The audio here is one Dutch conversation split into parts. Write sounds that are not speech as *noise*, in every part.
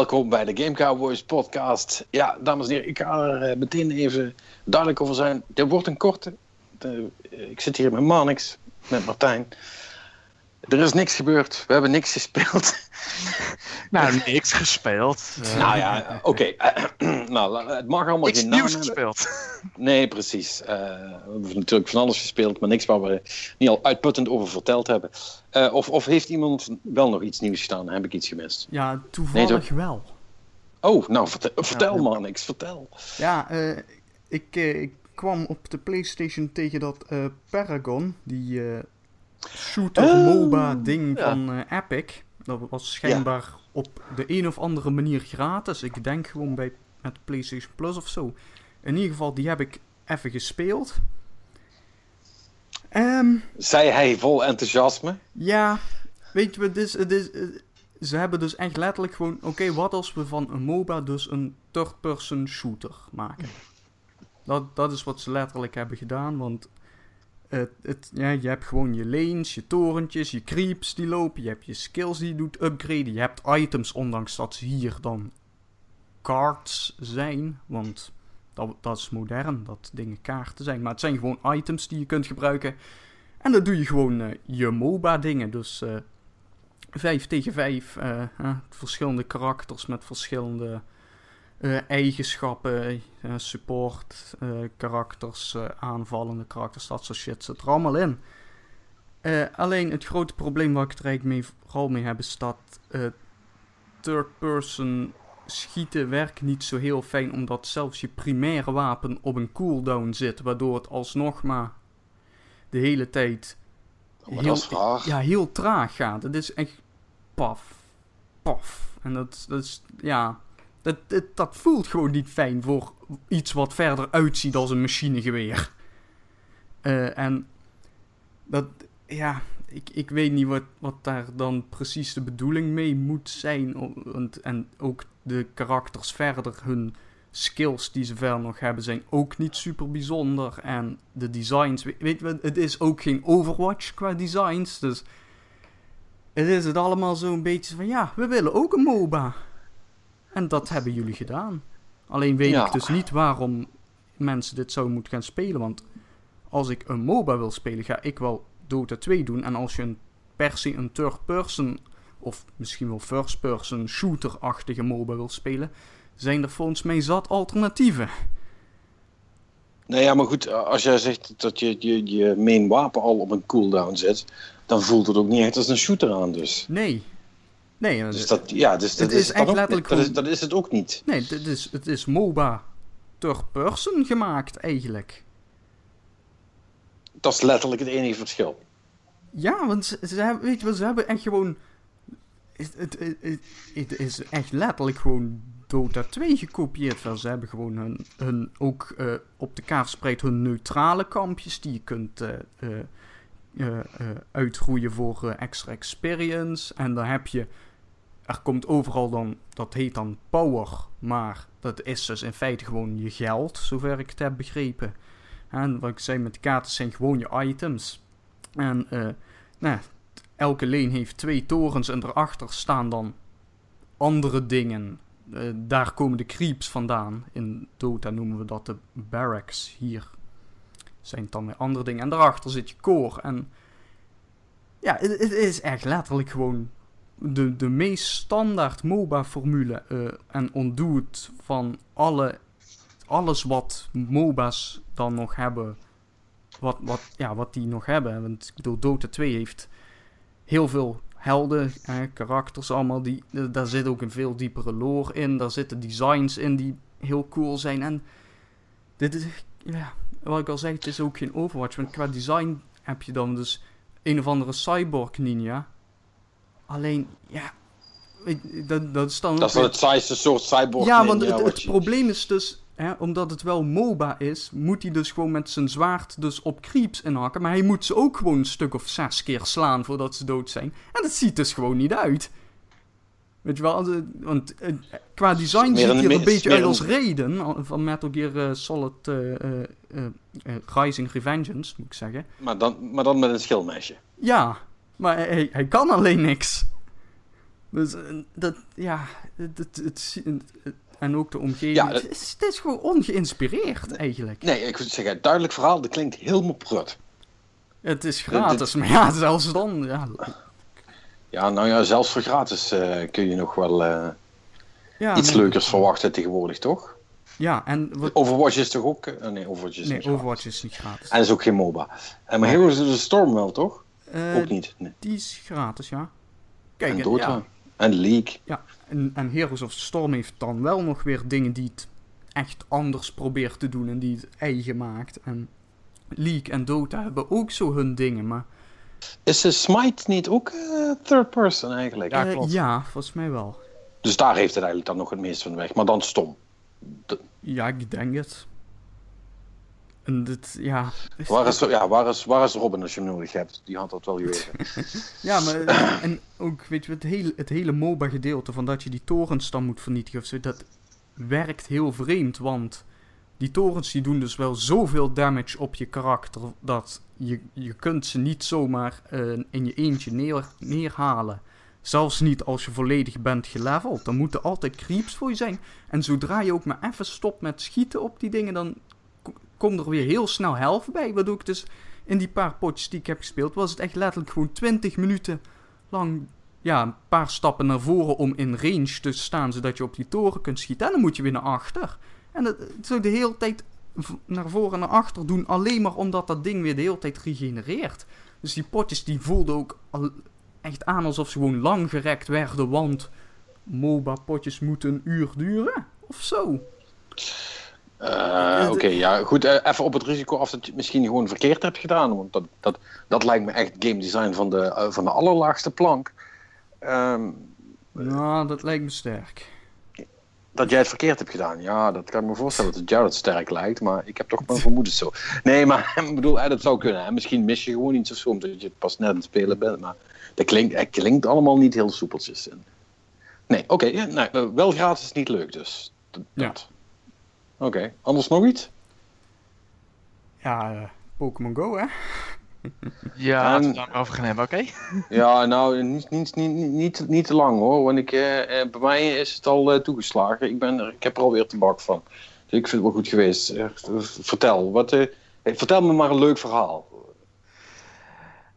Welkom bij de Game Cowboys podcast. Ja, dames en heren, ik ga er eh, meteen even duidelijk over zijn. Dit wordt een korte. ik zit hier met Manix, met Martijn. Er is niks gebeurd. We hebben niks gespeeld. *laughs* nou, niks gespeeld. *laughs* nou ja, oké. *clears throat* nou, het mag allemaal niks geen nieuws gespeeld. *laughs* Nee, precies. Uh, we hebben natuurlijk van alles gespeeld, maar niks waar we niet al uitputtend over verteld hebben. Uh, of, of heeft iemand wel nog iets nieuws gedaan? Heb ik iets gemist? Ja, toevallig wel. Oh, nou, vertel, vertel ja, man, niks, vertel. Ja, uh, ik, ik kwam op de PlayStation tegen dat Paragon, die shooter oh, MOBA ding van uh, Epic. Dat was schijnbaar op de een of andere manier gratis. Ik denk gewoon bij met PlayStation Plus of zo. In ieder geval, die heb ik even gespeeld. Um, Zei hij vol enthousiasme? Ja, weet je, is, ze hebben dus echt letterlijk gewoon... Oké, wat als we van een MOBA dus een third-person shooter maken? Dat, dat is wat ze letterlijk hebben gedaan, want het, ja, je hebt gewoon je lanes, je torentjes, je creeps die lopen. Je hebt je skills die je doet upgraden. Je hebt items, ondanks dat ze hier dan cards zijn. Want dat, dat is modern, dat dingen kaarten zijn. Maar het zijn gewoon items die je kunt gebruiken. En dan doe je gewoon uh, je MOBA-dingen. Dus uh, eh, 5 tegen 5. Uh, eh, verschillende karakters met verschillende eigenschappen, uh, support, uh, karakters, aanvallende karakters, dat soort shit zit er allemaal in. alleen het grote probleem waar ik het eigenlijk mee, vooral mee heb is dat third person schieten werkt niet zo heel fijn omdat zelfs je primaire wapen op een cooldown zit, waardoor het alsnog maar de hele tijd oh, heel, ja, heel traag gaat. Het is echt paf, paf. En dat, dat is, ja, dat, dat, dat, voelt gewoon niet fijn voor iets wat verder uitziet als een machinegeweer. Uh, en dat, ja, ik, ik weet niet wat, wat daar dan precies de bedoeling mee moet zijn. En, en ook de karakters verder, hun skills die ze verder nog hebben, zijn ook niet super bijzonder. En de designs, weet je, het is ook geen Overwatch qua designs. Dus het is het allemaal zo'n beetje van, ja, we willen ook een MOBA. En dat hebben jullie gedaan. Alleen weet ik dus niet waarom mensen dit zo moeten gaan spelen. Want als ik een MOBA wil spelen, ga ik wel Dota 2 doen. En als je een, per se een third-person of misschien wel first-person shooter-achtige MOBA wil spelen, zijn er volgens mij zat alternatieven. Nou ja, maar goed, als jij zegt dat je, je je main wapen al op een cooldown zet, dan voelt het ook niet echt als een shooter aan dus. Nee, Nee, dus dat, ja, dus dat is, letterlijk dat, is, dat is het ook niet. Nee, het is, het is MOBA third person gemaakt eigenlijk. Dat is letterlijk het enige verschil. Ja, want ze, ze hebben, weet je ze hebben echt gewoon... Het, het, het, het, is echt letterlijk gewoon Dota 2 gekopieerd. Wel, ze hebben gewoon hun, hun ook uh, op de kaart verspreid hun neutrale kampjes die je kunt uh, uh, uitgroeien voor extra experience. En dan heb je er komt overal dan, dat heet dan power, maar dat is dus in feite gewoon je geld, zover ik het heb begrepen. En wat ik zei met de kaarten zijn gewoon je items. En uh, nou, elke leen heeft twee torens en daarachter staan dan andere dingen. Uh, daar komen de creeps vandaan. In Dota noemen we dat de barracks. Hier zijn het dan weer andere dingen. En daarachter zit je core. En ja, het is echt letterlijk gewoon de, de meest standaard MOBA-formule uh, en ontdoet van alle, alles wat MOBA's dan nog hebben. Wat, wat, ja, wat die nog hebben. Want ik bedoel, Dota 2 heeft heel veel helden, eh, karakters allemaal. Die, daar zit ook een veel diepere lore in. Daar zitten designs in die heel cool zijn. En dit is, ja, wat ik al zei, het is ook geen Overwatch. Want qua design heb je dan dus een of andere cyborg ninja Alleen, ja, dat, dat is dan... Dat is het saaiste soort cyborg. Ja, want het, het probleem is dus, hè, omdat het wel MOBA is, moet hij dus gewoon met zijn zwaard dus op creeps inhakken. Maar hij moet ze ook gewoon een stuk of zes keer slaan voordat ze dood zijn. En dat ziet dus gewoon niet uit. Weet je wel, want eh, qua design ziet hij er een beetje uit als reden van Metal Gear uh, Solid uh, Rising Revengeance, moet ik zeggen. Maar dan, maar dan met een schilmesje. Ja, maar hij, hij kan alleen niks. Dus eh, dat, ja, het, en ook de omgeving. Ja, dat- het, is, het is gewoon ongeïnspireerd eigenlijk. Nee, ik zou zeggen, duidelijk verhaal, dat klinkt helemaal prut. Het is gratis, maar ja, zelfs dan. Ja, Ja, nou ja, zelfs voor gratis eh, kun je nog wel eh, ja, iets nee, leukers verwachten tegenwoordig, toch? Ja, en wat, Overwatch is toch ook... nee, Overwatch is nee, niet Overwatch gratis. is niet gratis. En is ook geen MOBA. En maar Heroes of the Storm wel, toch? Eh, ook niet. Nee. Die is gratis, ja. Kijk, en en- Dota. ja, En League. ja. En, en Heroes of Storm heeft dan wel nog weer dingen die het echt anders probeert te doen en die het eigen maakt. En League en Dota hebben ook zo hun dingen, maar Is de Smite niet ook eh, third person eigenlijk? Ja, eh, klopt. ja, volgens mij wel. Dus daar heeft het eigenlijk dan nog het meest van weg. Maar dan stom. Ja, ik denk het. En dit, ja. Waar is, ja, waar, is, waar is Robin als je hem nodig hebt? Die had dat wel geweten. *laughs* Ja, maar eh, en ook, weet je, het hele, het hele MOBA-gedeelte van dat je die torens dan moet vernietigen of zo, dat werkt heel vreemd, want die torens die doen dus wel zoveel damage op je karakter dat je, je kunt ze niet zomaar eh, in je eentje neer, neerhalen. Zelfs niet als je volledig bent geleveld. Dan moeten altijd creeps voor je zijn. En zodra je ook maar even stopt met schieten op die dingen, dan ko- komt er weer heel snel helft bij. Waardoor ik dus in die paar potjes die ik heb gespeeld, was het echt letterlijk gewoon 20 minuten lang ja, een paar stappen naar voren om in range te staan, zodat je op die toren kunt schieten. En dan moet je weer naar achter. En dat zo de hele tijd naar voren en naar achter doen, alleen maar omdat dat ding weer de hele tijd regenereert. Dus die potjes die voelden ook echt aan alsof ze gewoon lang gerekt werden, want MOBA-potjes moeten een uur duren. Of zo. Eh, Oké, ja, goed. eh, even op het risico af dat je het misschien gewoon verkeerd hebt gedaan. Want dat, dat, dat lijkt me echt game design van de, eh, van de allerlaagste plank. Nou, dat lijkt me sterk. dat jij het verkeerd hebt gedaan. Ja, dat kan ik me voorstellen dat het jou dat sterk lijkt. Maar ik heb toch mijn vermoedens zo. Nee, maar *laughs* ik bedoel, dat zou kunnen. hè. Misschien mis je gewoon iets of zo, omdat je pas net aan het spelen bent. Maar dat klinkt, het klinkt allemaal niet heel soepeltjes. Nee, oké. ja, nou, wel gratis is niet leuk dus. Dat- Ja. dat. Oké, anders nog iets? Ja, eh, Pokémon Go, hè? Ja, laten we En- het daar over gaan hebben, oké? *laughs* Ja, nou, niet, niet, niet, niet, niet te lang hoor. Want ik, eh, eh, bij mij is het al eh, toegeslagen. Ik, ben er, ik heb er alweer te bak van. Dus ik vind het wel goed geweest. Vertel, wat, eh, vertel me maar een leuk verhaal.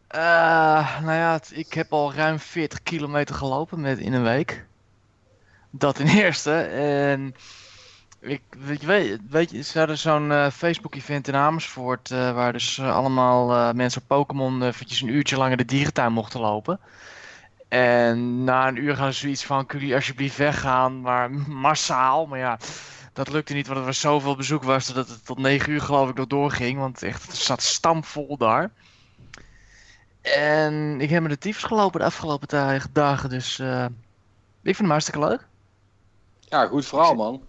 Eh, nou ja, het- ik heb al ruim 40 kilometer gelopen met, in een week. Dat ten *laughs* eerste. En ik, weet, je, weet, je, ze hadden zo'n eh, Facebook-event in Amersfoort. eh, waar dus eh, allemaal mensen op Pokémon eventjes een uurtje langer de dierentuin mochten lopen. En na een uur gaan ze zoiets van: kunnen jullie alsjeblieft weggaan? Maar *laughs* massaal. Maar ja, dat lukte niet, want er was zoveel bezoek was dat het tot 9 uur geloof ik nog doorging. Want echt, het zat stampvol daar. En ik heb me de tyfus gelopen de afgelopen da- dagen, dus ik vind hem hartstikke leuk. Ja, goed verhaal man.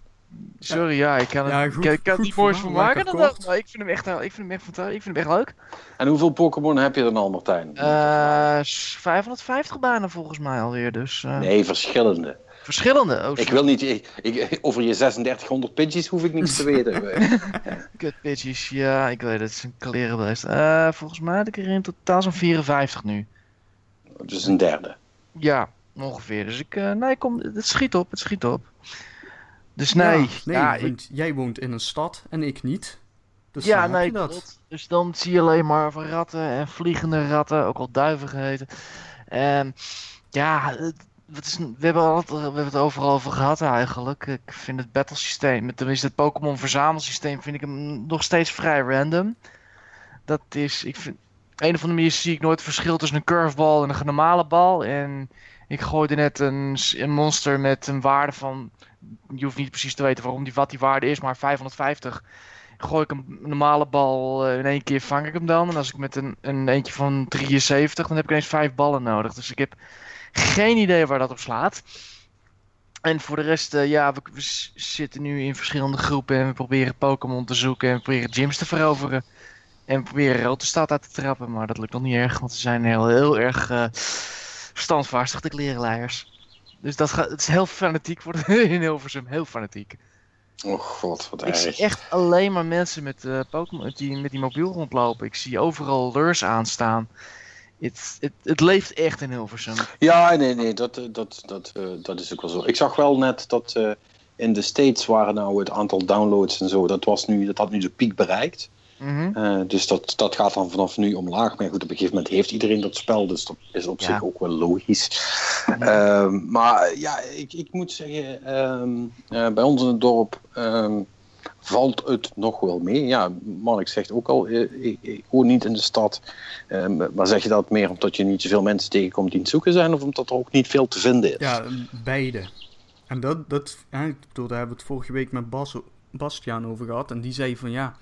Sorry, ja, ik kan het, Ja, ik goed- kan niet moois van maken dat. Maar ik vind hem echt, ik vind hem echt, fanta- ik vind hem echt leuk. En hoeveel Pokémon heb je dan al, Martijn? Eh, s- 550 bijna volgens mij alweer, dus eh, nee, verschillende. verschillende. Oh, Ik wil niet, ik, ik- over je 3600 pitches hoef ik niks te weten. *laughs* *laughs* Kut bitches, ja, ik weet het, het is een klerenbeest. Eh volgens mij had ik er in totaal zo'n 54 nu. dus een derde. Ja, ongeveer. Dus ik, eh, nee, kom, het schiet op, het schiet op. Dus nee, Ja, nee ja, ik, want jij woont in een stad en ik niet. Dus ja, nee, dat. Dus dan zie je alleen maar van ratten en vliegende ratten, ook al duiven geheten. En ja, het, is, we, hebben we hebben het overal over gehad eigenlijk. Ik vind het battlesysteem, met tenminste het Pokémon verzamelsysteem, vind ik hem nog steeds vrij random. Dat is, ik vind, een of andere manier zie ik nooit het verschil tussen een curveball en een normale bal. En ik gooide net een, een monster met een waarde van, je hoeft niet precies te weten waarom die, wat die waarde is, maar 550 gooi ik een normale bal eh, in één keer vang ik hem dan. En als ik met een, een eentje van 73, dan heb ik ineens vijf ballen nodig. Dus ik heb geen idee waar dat op slaat. En voor de rest, eh, ja, we, zitten nu in verschillende groepen en we proberen Pokémon te zoeken en we proberen gyms te veroveren. En we proberen Rotenstad uit te trappen, maar dat lukt nog niet erg, want ze zijn heel, heel erg eh standvastig, de klerenleiers. Dus dat gaat, het is heel fanatiek worden *laughs* in Hilversum, heel fanatiek. Oh god, wat Ik zie erg. echt alleen maar mensen met, eh Pokémon, met, die, met die mobiel rondlopen. Ik zie overal lures aanstaan. Het, leeft echt in Hilversum. Ja, nee, nee, dat, dat, dat, dat is ook wel zo. Ik zag wel net dat in de States waren nou het aantal downloads en zo, dat, was nu, dat had nu de piek bereikt. Mhm. dus dat, dat gaat dan vanaf nu omlaag. Maar goed, op een gegeven moment heeft iedereen dat spel, dus dat is op zich ook wel logisch. Ehm, maar ja, ik, ik moet zeggen, ehm, bij ons in het dorp ehm, valt het nog wel mee. Ja, Mark zegt ook al, eh, ik, ik woon niet in de stad. maar zeg je dat meer omdat je niet zoveel mensen tegenkomt die het zoeken zijn, of omdat er ook niet veel te vinden is? Ja, beide. En dat, dat ik bedoel, daar hebben we het vorige week met Bas, Bastiaan over gehad. En die zei van ja,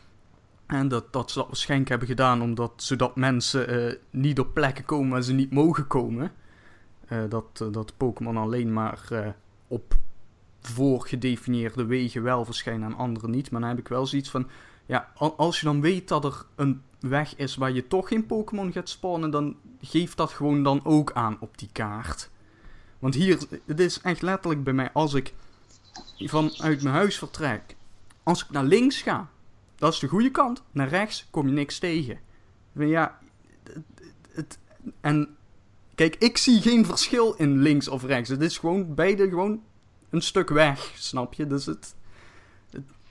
en dat, dat ze dat waarschijnlijk hebben gedaan omdat zodat mensen uh, niet op plekken komen waar ze niet mogen komen. Uh, dat, uh, dat Pokémon alleen maar op voorgedefinieerde wegen wel verschijnen en andere niet. Maar dan heb ik wel zoiets van, ja, als je dan weet dat er een weg is waar je toch geen Pokémon gaat spawnen, dan geef dat gewoon dan ook aan op die kaart. Want hier, het is echt letterlijk bij mij, als ik vanuit mijn huis vertrek, als ik naar links ga, dat is de goede kant, naar rechts kom je niks tegen. Ja, het, het, en kijk, ik zie geen verschil in links of rechts. Het is gewoon beide gewoon een stuk weg, snap je? Dus het,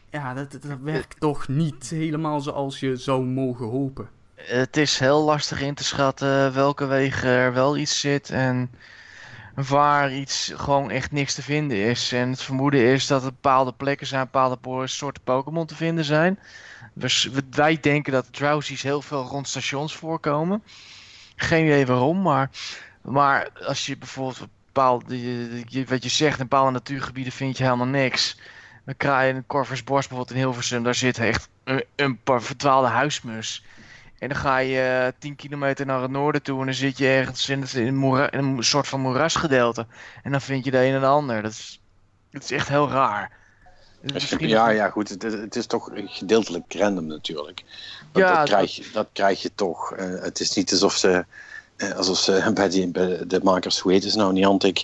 ja, dat, dat werkt toch niet helemaal zoals je zou mogen hopen. Het is heel lastig in te schatten welke wegen er wel iets zit en waar iets gewoon echt niks te vinden is. En het vermoeden is dat er bepaalde plekken zijn, bepaalde soorten Pokémon te vinden zijn. Dus wij denken dat Drowsies heel veel rond stations voorkomen. Geen idee waarom, maar, maar als je bijvoorbeeld bepaalde, wat je zegt, in bepaalde natuurgebieden vind je helemaal niks. Dan krijg je een Corvus bijvoorbeeld in Hilversum, daar zit echt een, een verdwaalde huismus. En dan ga je 10 kilometer naar het noorden toe en dan zit je ergens in, het, in, een, soort van moerasgedeelte. En dan vind je de een en de ander. Dat is, dat is echt heel raar. Ja, ja, goed. Het, het, is toch gedeeltelijk random natuurlijk. ja, dat, krijg je, dat krijg je toch. Uh, het is niet alsof ze, uh, alsof ze *laughs* bij, die, bij de makers, hoe heet het nou, Niantic,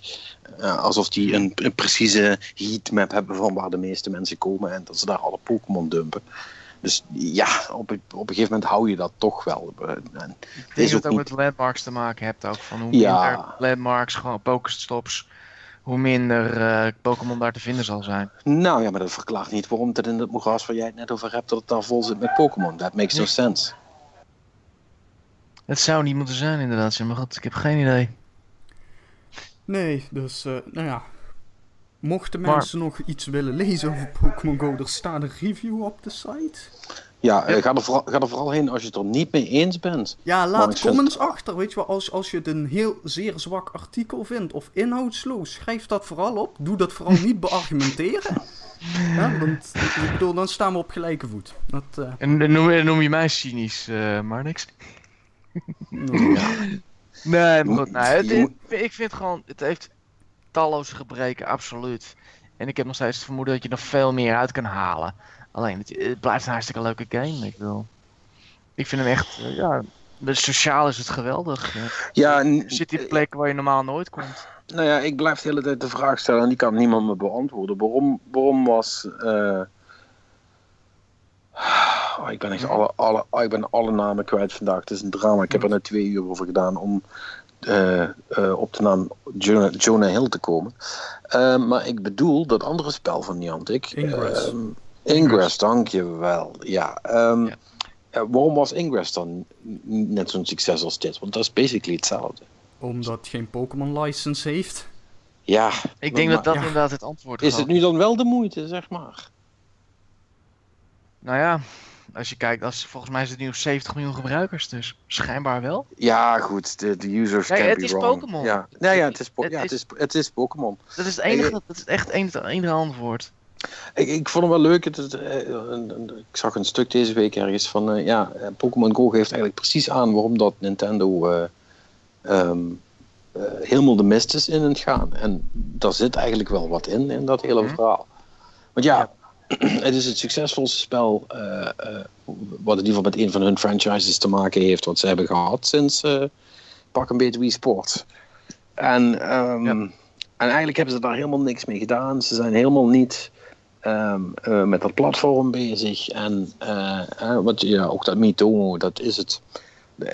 uh, alsof die een, een precieze heatmap hebben van waar de meeste mensen komen en dat ze daar alle Pokémon dumpen. Dus ja, op, op een gegeven moment hou je dat toch wel. En ik denk dat het ook met landmarks te maken hebt. Ook van hoe ja. minder landmarks, gewoon pokerstops, hoe minder uh, Pokémon daar te vinden zal zijn. Nou ja, maar dat verklaart niet waarom het in het moeras waar jij het net over hebt, dat het daar vol zit met Pokémon. Dat makes no sense. Het zou niet moeten zijn inderdaad, maar goed, ik heb geen idee. Nee, dus uh, nou ja, Mochten mensen nog iets willen lezen over Pokémon Go, er staat een review op de site. Ja, eh, Ga, er vooral, ga er vooral heen als je het er niet mee eens bent. Ja, laat comments achter. Weet je wel, als, als je het een heel zeer zwak artikel vindt of inhoudsloos, schrijf dat vooral op. Doe dat vooral niet *laughs* beargumenteren. Ja, want ik bedoel, dan staan we op gelijke voet. Dat, uh... En dan noem, noem, je mij cynisch, uh, maar niks. *laughs* ja. Nee, maar goed. Nou, het, ik vind gewoon, het heeft talloze gebreken, absoluut. En ik heb nog steeds het vermoeden dat je nog veel meer uit kan halen. Alleen, het, blijft een hartstikke leuke game. Ik wil. Ik vind hem echt, uh, ja, de sociaal is het geweldig. Ja, en, zit in plekken waar je normaal nooit komt. Nou ja, ik blijf de hele tijd de vraag stellen en die kan niemand me beantwoorden. Waarom, waarom was. Uh... *sighs* Oh, ik ben echt alle, alle, oh, ik ben alle namen kwijt vandaag. Het is een drama. Ik heb er net twee uur over gedaan om uh, uh, op de naam Jonah, Jonah Hill te komen. Uh, maar ik bedoel dat andere spel van Niantic. Ingress. Um, Ingress, dankjewel. Ja, um, ja. waarom was Ingress dan net zo'n succes als dit? Want dat is basically hetzelfde. Omdat het geen Pokémon license heeft. Ja. Ik denk dat dat ja. inderdaad het antwoord is. Is het nu dan wel de moeite, zeg maar? Nou ja, als je kijkt, als, volgens mij is het nu op 70 miljoen gebruikers, dus schijnbaar wel. Ja, goed, de, de users nee, can het be is wrong. Pokémon. Ja. Nee, ja, het is, het, ja, het is, het is Pokémon. Dat is het enige, dat is echt het enige antwoord. Ik, ik vond hem wel leuk. Het, het, ik zag een stuk deze week ergens van, uh, ja, Pokémon Go geeft eigenlijk precies aan waarom dat Nintendo uh, um, uh, helemaal de mist is in het gaan. En daar zit eigenlijk wel wat in, in dat hele -hmm. verhaal. Want ja *clears throat* het is het succesvolste spel uh, uh, wat in ieder geval met een van hun franchises te maken heeft wat ze hebben gehad sinds uh, pak een beetje Wii Sports. En, um, ja. en eigenlijk hebben ze daar helemaal niks mee gedaan. Ze zijn helemaal niet um, met dat platform bezig. En wat, ja, ook dat Mitomo, dat is het.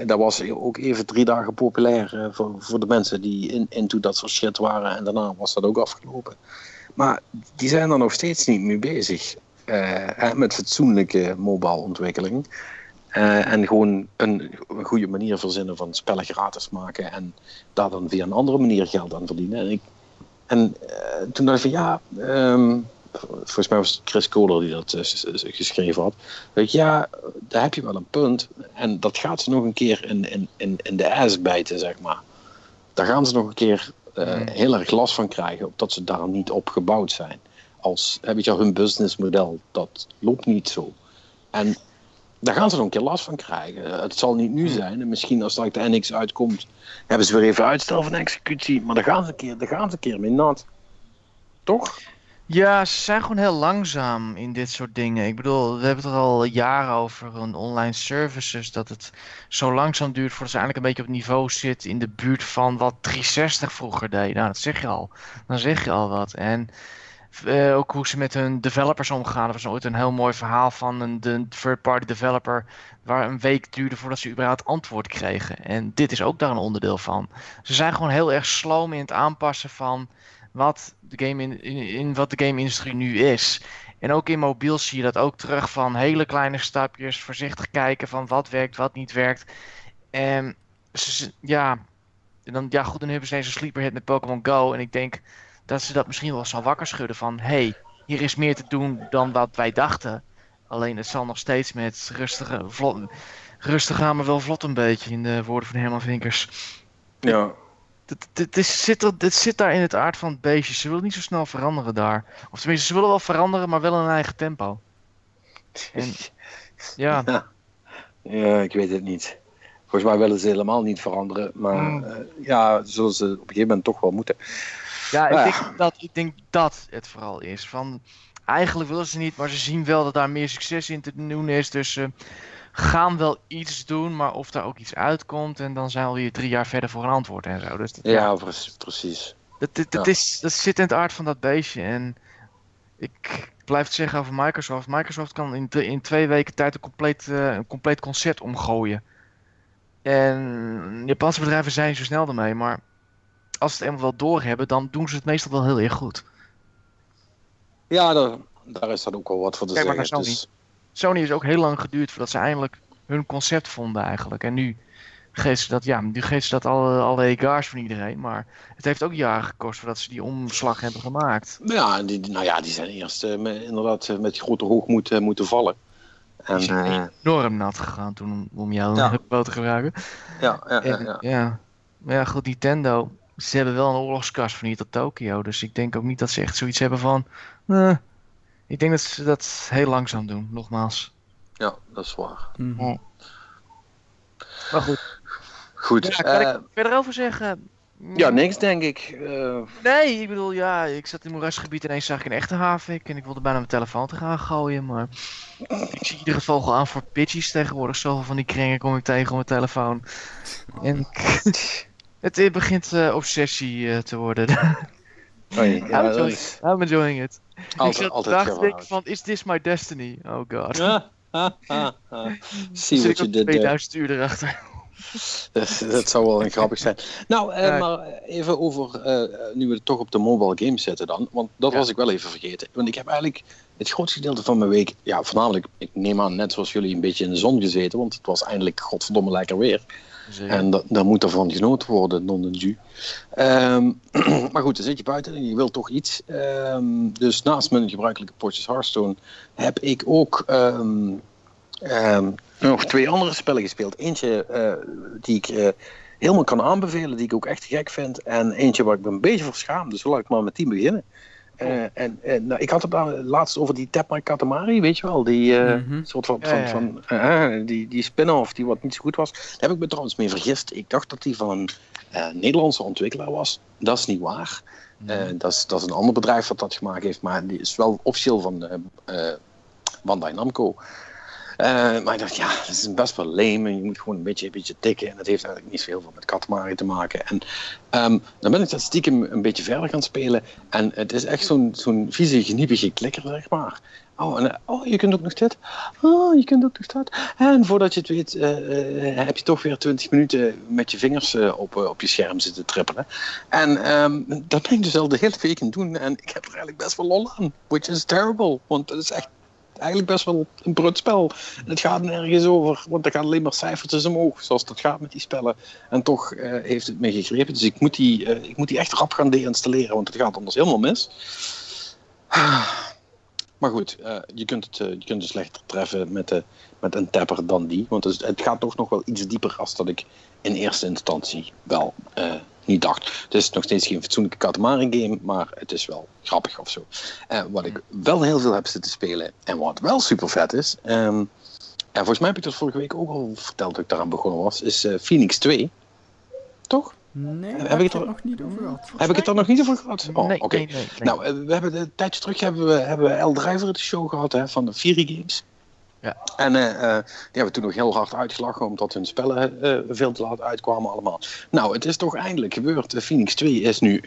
dat was ook even drie dagen populair voor, voor de mensen die in, into dat soort shit waren. En daarna was dat ook afgelopen. Maar die zijn er nog steeds niet mee bezig. met fatsoenlijke mobile ontwikkeling. en gewoon een, een, goede manier verzinnen van spellen gratis maken. En daar dan via een andere manier geld aan verdienen. En, ik, en toen dacht ik van ja, ehm, volgens mij was het Chris Kohler die dat geschreven had. Je, ja, daar heb je wel een punt. En dat gaat ze nog een keer in, in, in, in de ass bijten, zeg maar. Daar gaan ze nog een keer uh, heel erg last van krijgen, omdat ze daar niet op gebouwd zijn. Als, heb je al, hun businessmodel, dat loopt niet zo. En daar gaan ze nog een keer last van krijgen. Het zal niet nu zijn. En misschien als straks de NX uitkomt, hebben ze weer even uitstel van executie. Maar daar gaan ze een keer, daar gaan ze een keer mee nat. Toch? Ja, ze zijn gewoon heel langzaam in dit soort dingen. Ik bedoel, we hebben het er al jaren over een online services. Dat het zo langzaam duurt voordat ze eigenlijk een beetje op niveau zit in de buurt van wat 360 vroeger deed. Nou, dat zeg je al. Dan zeg je al wat. En uh, ook hoe ze met hun developers omgaan. Er was ooit een heel mooi verhaal van een third-party developer. Waar een week duurde voordat ze überhaupt antwoord kregen. En dit is ook daar een onderdeel van. Ze zijn gewoon heel erg sloom in het aanpassen van wat de game in, in, wat de game-industrie nu is. En ook in mobiel zie je dat ook terug van hele kleine stapjes, voorzichtig kijken van wat werkt, wat niet werkt. En ja, dan, ja goed, dan hebben ze deze sleeper hit met Pokémon Go. En ik denk dat ze dat misschien wel zal wakker schudden van... hey, hier is meer te doen dan wat wij dachten. Alleen het zal nog steeds met rustige, vlot, rustig gaan, maar wel vlot een beetje, in de woorden van Herman Vinkers. Ja, het, is, zit er, zit daar in het aard van het beestje. Ze willen niet zo snel veranderen daar. Of tenminste, ze willen wel veranderen, maar wel in een eigen tempo. En, *laughs* ja. ja. ik weet het niet. Volgens mij willen ze helemaal niet veranderen. Maar mm. uh, ja, zullen ze op een gegeven moment toch wel moeten. Ja, ik, Denk dat, ik denk dat het vooral is. Van, eigenlijk willen ze niet, maar ze zien wel dat daar meer succes in te doen is. Dus uh, gaan wel iets doen, maar of daar ook iets uitkomt. En dan zijn we weer drie jaar verder voor een antwoord en zo. Dus dat, ja, precies. Dat, dat, is, dat zit in het aard van dat beestje. En ik blijf het zeggen over Microsoft. Microsoft kan in, in twee weken tijd een compleet, uh, een compleet concept omgooien. En Japanse bedrijven zijn zo snel ermee, maar als ze het eenmaal wel doorhebben, dan doen ze het meestal wel heel erg goed. Ja, daar, daar is dan ook wel wat voor te Kijk zeggen. Maar. Dus... Sony is ook heel lang geduurd voordat ze eindelijk hun concept vonden eigenlijk. En nu geeft ze dat, ja, nu geeft ze dat alle, alle egaars van iedereen. Maar het heeft ook jaren gekost voordat ze die omslag hebben gemaakt. Ja, die, nou ja, die zijn eerst uh, met, inderdaad uh, met die grote hoogmoed uh, moeten vallen. En, die zijn enorm nat gegaan toen om, om jouw ja. te gebruiken. Ja, ja, ja, ja. ja. Maar ja, goed, Nintendo, ze hebben wel een oorlogskast van hier tot Tokio. Dus ik denk ook niet dat ze echt zoiets hebben van... Ik denk dat ze dat heel langzaam doen, nogmaals. Ja, dat is waar. Mm -hmm. Maar goed. Goed. Ja, kan uh, ik verder over zeggen? Ja, niks denk ik. Uh... Nee, ik bedoel, ja, ik zat in het moerasgebied en ineens zag ik een echte havik en ik wilde bijna mijn telefoon te gaan gooien, maar ik zie in ieder geval gewoon aan voor pitches tegenwoordig. Zoveel van die kringen kom ik tegen op mijn telefoon. En *laughs* het begint uh, obsessie uh, te worden. *laughs* Oei, ja, I'm, enjoying, is... I'm enjoying it. Altijd, ik zat dacht ik van, is this my destiny? Oh god. Zie wat je dit 2000 uur erachter. dat, dat, zou wel een grappig zijn. Nou, eh, maar even over, uh, nu we het toch op de mobile games zetten dan. Want dat was ik wel even vergeten. Want ik heb eigenlijk het grootste gedeelte van mijn week, ja, voornamelijk, ik neem aan, net zoals jullie, een beetje in de zon gezeten. Want het was eindelijk godverdomme lekker weer. En da daar moet ervan genoten worden, non de um, *clears throat* Maar goed, dan zit je buiten en je wilt toch iets. Um, dus naast mijn gebruikelijke potjes Hearthstone heb ik ook um, nog twee andere spellen gespeeld. Eentje uh, die ik uh, helemaal kan aanbevelen, die ik ook echt gek vind. En eentje waar ik me een beetje voor schaam. Dus laat ik maar met die beginnen. Uh, en, en nou, ik had het laatst over die Tepma Katamari, weet je wel, die uh, mm -hmm. soort van, van, van uh, die, die spin-off die wat niet zo goed was. Daar heb ik me trouwens mee vergist. Ik dacht dat die van een Nederlandse ontwikkelaar was. Dat is niet waar. Mm -hmm. dat, is, dat is een ander bedrijf dat dat gemaakt heeft, maar die is wel officieel van Bandai Namco. Eh, maar ik dacht, ja, dat is best wel lame. Je moet gewoon een beetje, een beetje tikken. En dat heeft eigenlijk niet zo heel veel met Katamari te maken. En um, dan ben ik dat stiekem een beetje verder gaan spelen. En het is echt zo'n zo'n vieze, geniepige klikker, zeg maar. Oh, en, oh, je kunt ook nog dit. Oh, je kunt ook nog dat. En voordat je het weet, uh, uh, heb je toch weer 20 minuten met je vingers op, op je scherm zitten trippelen. En um, dat ben ik dus al de hele week aan doen. En ik heb er eigenlijk best wel lol aan. Which is terrible. Want dat is echt eigenlijk best wel een brut spel. Het gaat nergens over, want er gaan alleen maar cijfertjes omhoog, zoals dat gaat met die spellen. En toch heeft het me gegrepen. Dus ik moet, die, ik moet die echt rap gaan deinstalleren, want het gaat anders helemaal mis. *sighs* Maar goed, uh, je, kunt het, je kunt het slechter treffen met, met een tapper dan die. Want het, het, gaat toch nog wel iets dieper als dat ik in eerste instantie wel niet dacht. Het is nog steeds geen fatsoenlijke Katamari game, maar het is wel grappig of zo. wat ik wel heel veel heb zitten spelen en wat wel super vet is. Um, en volgens mij heb ik dat vorige week ook al verteld dat ik daaraan begonnen was, is Phoenix 2. Toch? Nee, heb ik het er nog niet over gehad. Heb ik het er nog niet over gehad? Oh, nee, oké. nee, nee, nee. Nou, we hebben een tijdje terug hebben we, hebben we El Driver de show gehad hè, van de Fury Games. Ja. En uh, die hebben toen nog heel hard uitgelachen omdat hun spellen uh, veel te laat uitkwamen allemaal. Nou, het is toch eindelijk gebeurd. Phoenix 2 is nu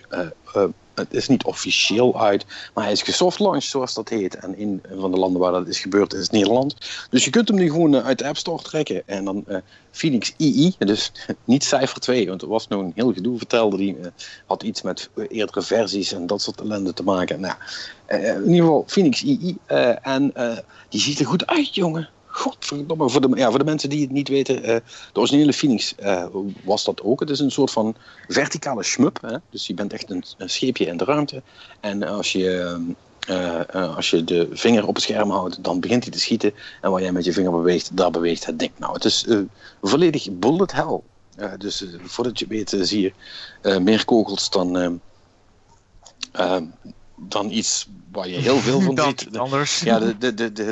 het is niet officieel uit, maar hij is gesoft launched, zoals dat heet. En een van de landen waar dat is gebeurd is Nederland. Dus je kunt hem nu gewoon uit de App Store trekken. En dan uh, Phoenix II, dus *laughs* niet cijfer 2, want er was nog een heel gedoe vertelde. Die uh, had iets met eerdere versies en dat soort ellende te maken. Nou, in ieder geval Phoenix II. en die ziet er goed uit, jongen. Godverdomme, voor de, ja, voor de mensen die het niet weten, uh, de originele Phoenix uh, was dat ook. Het is een soort van verticale schmup. Hè? Dus je bent echt een, scheepje in de ruimte. En als je, uh, als je de vinger op het scherm houdt, dan begint hij te schieten. En waar jij met je vinger beweegt, daar beweegt het ding. Nou, het is volledig bullet hell. dus voordat je weet, zie je meer kogels dan dan iets waar je heel veel van *laughs* ziet. anders. Ja,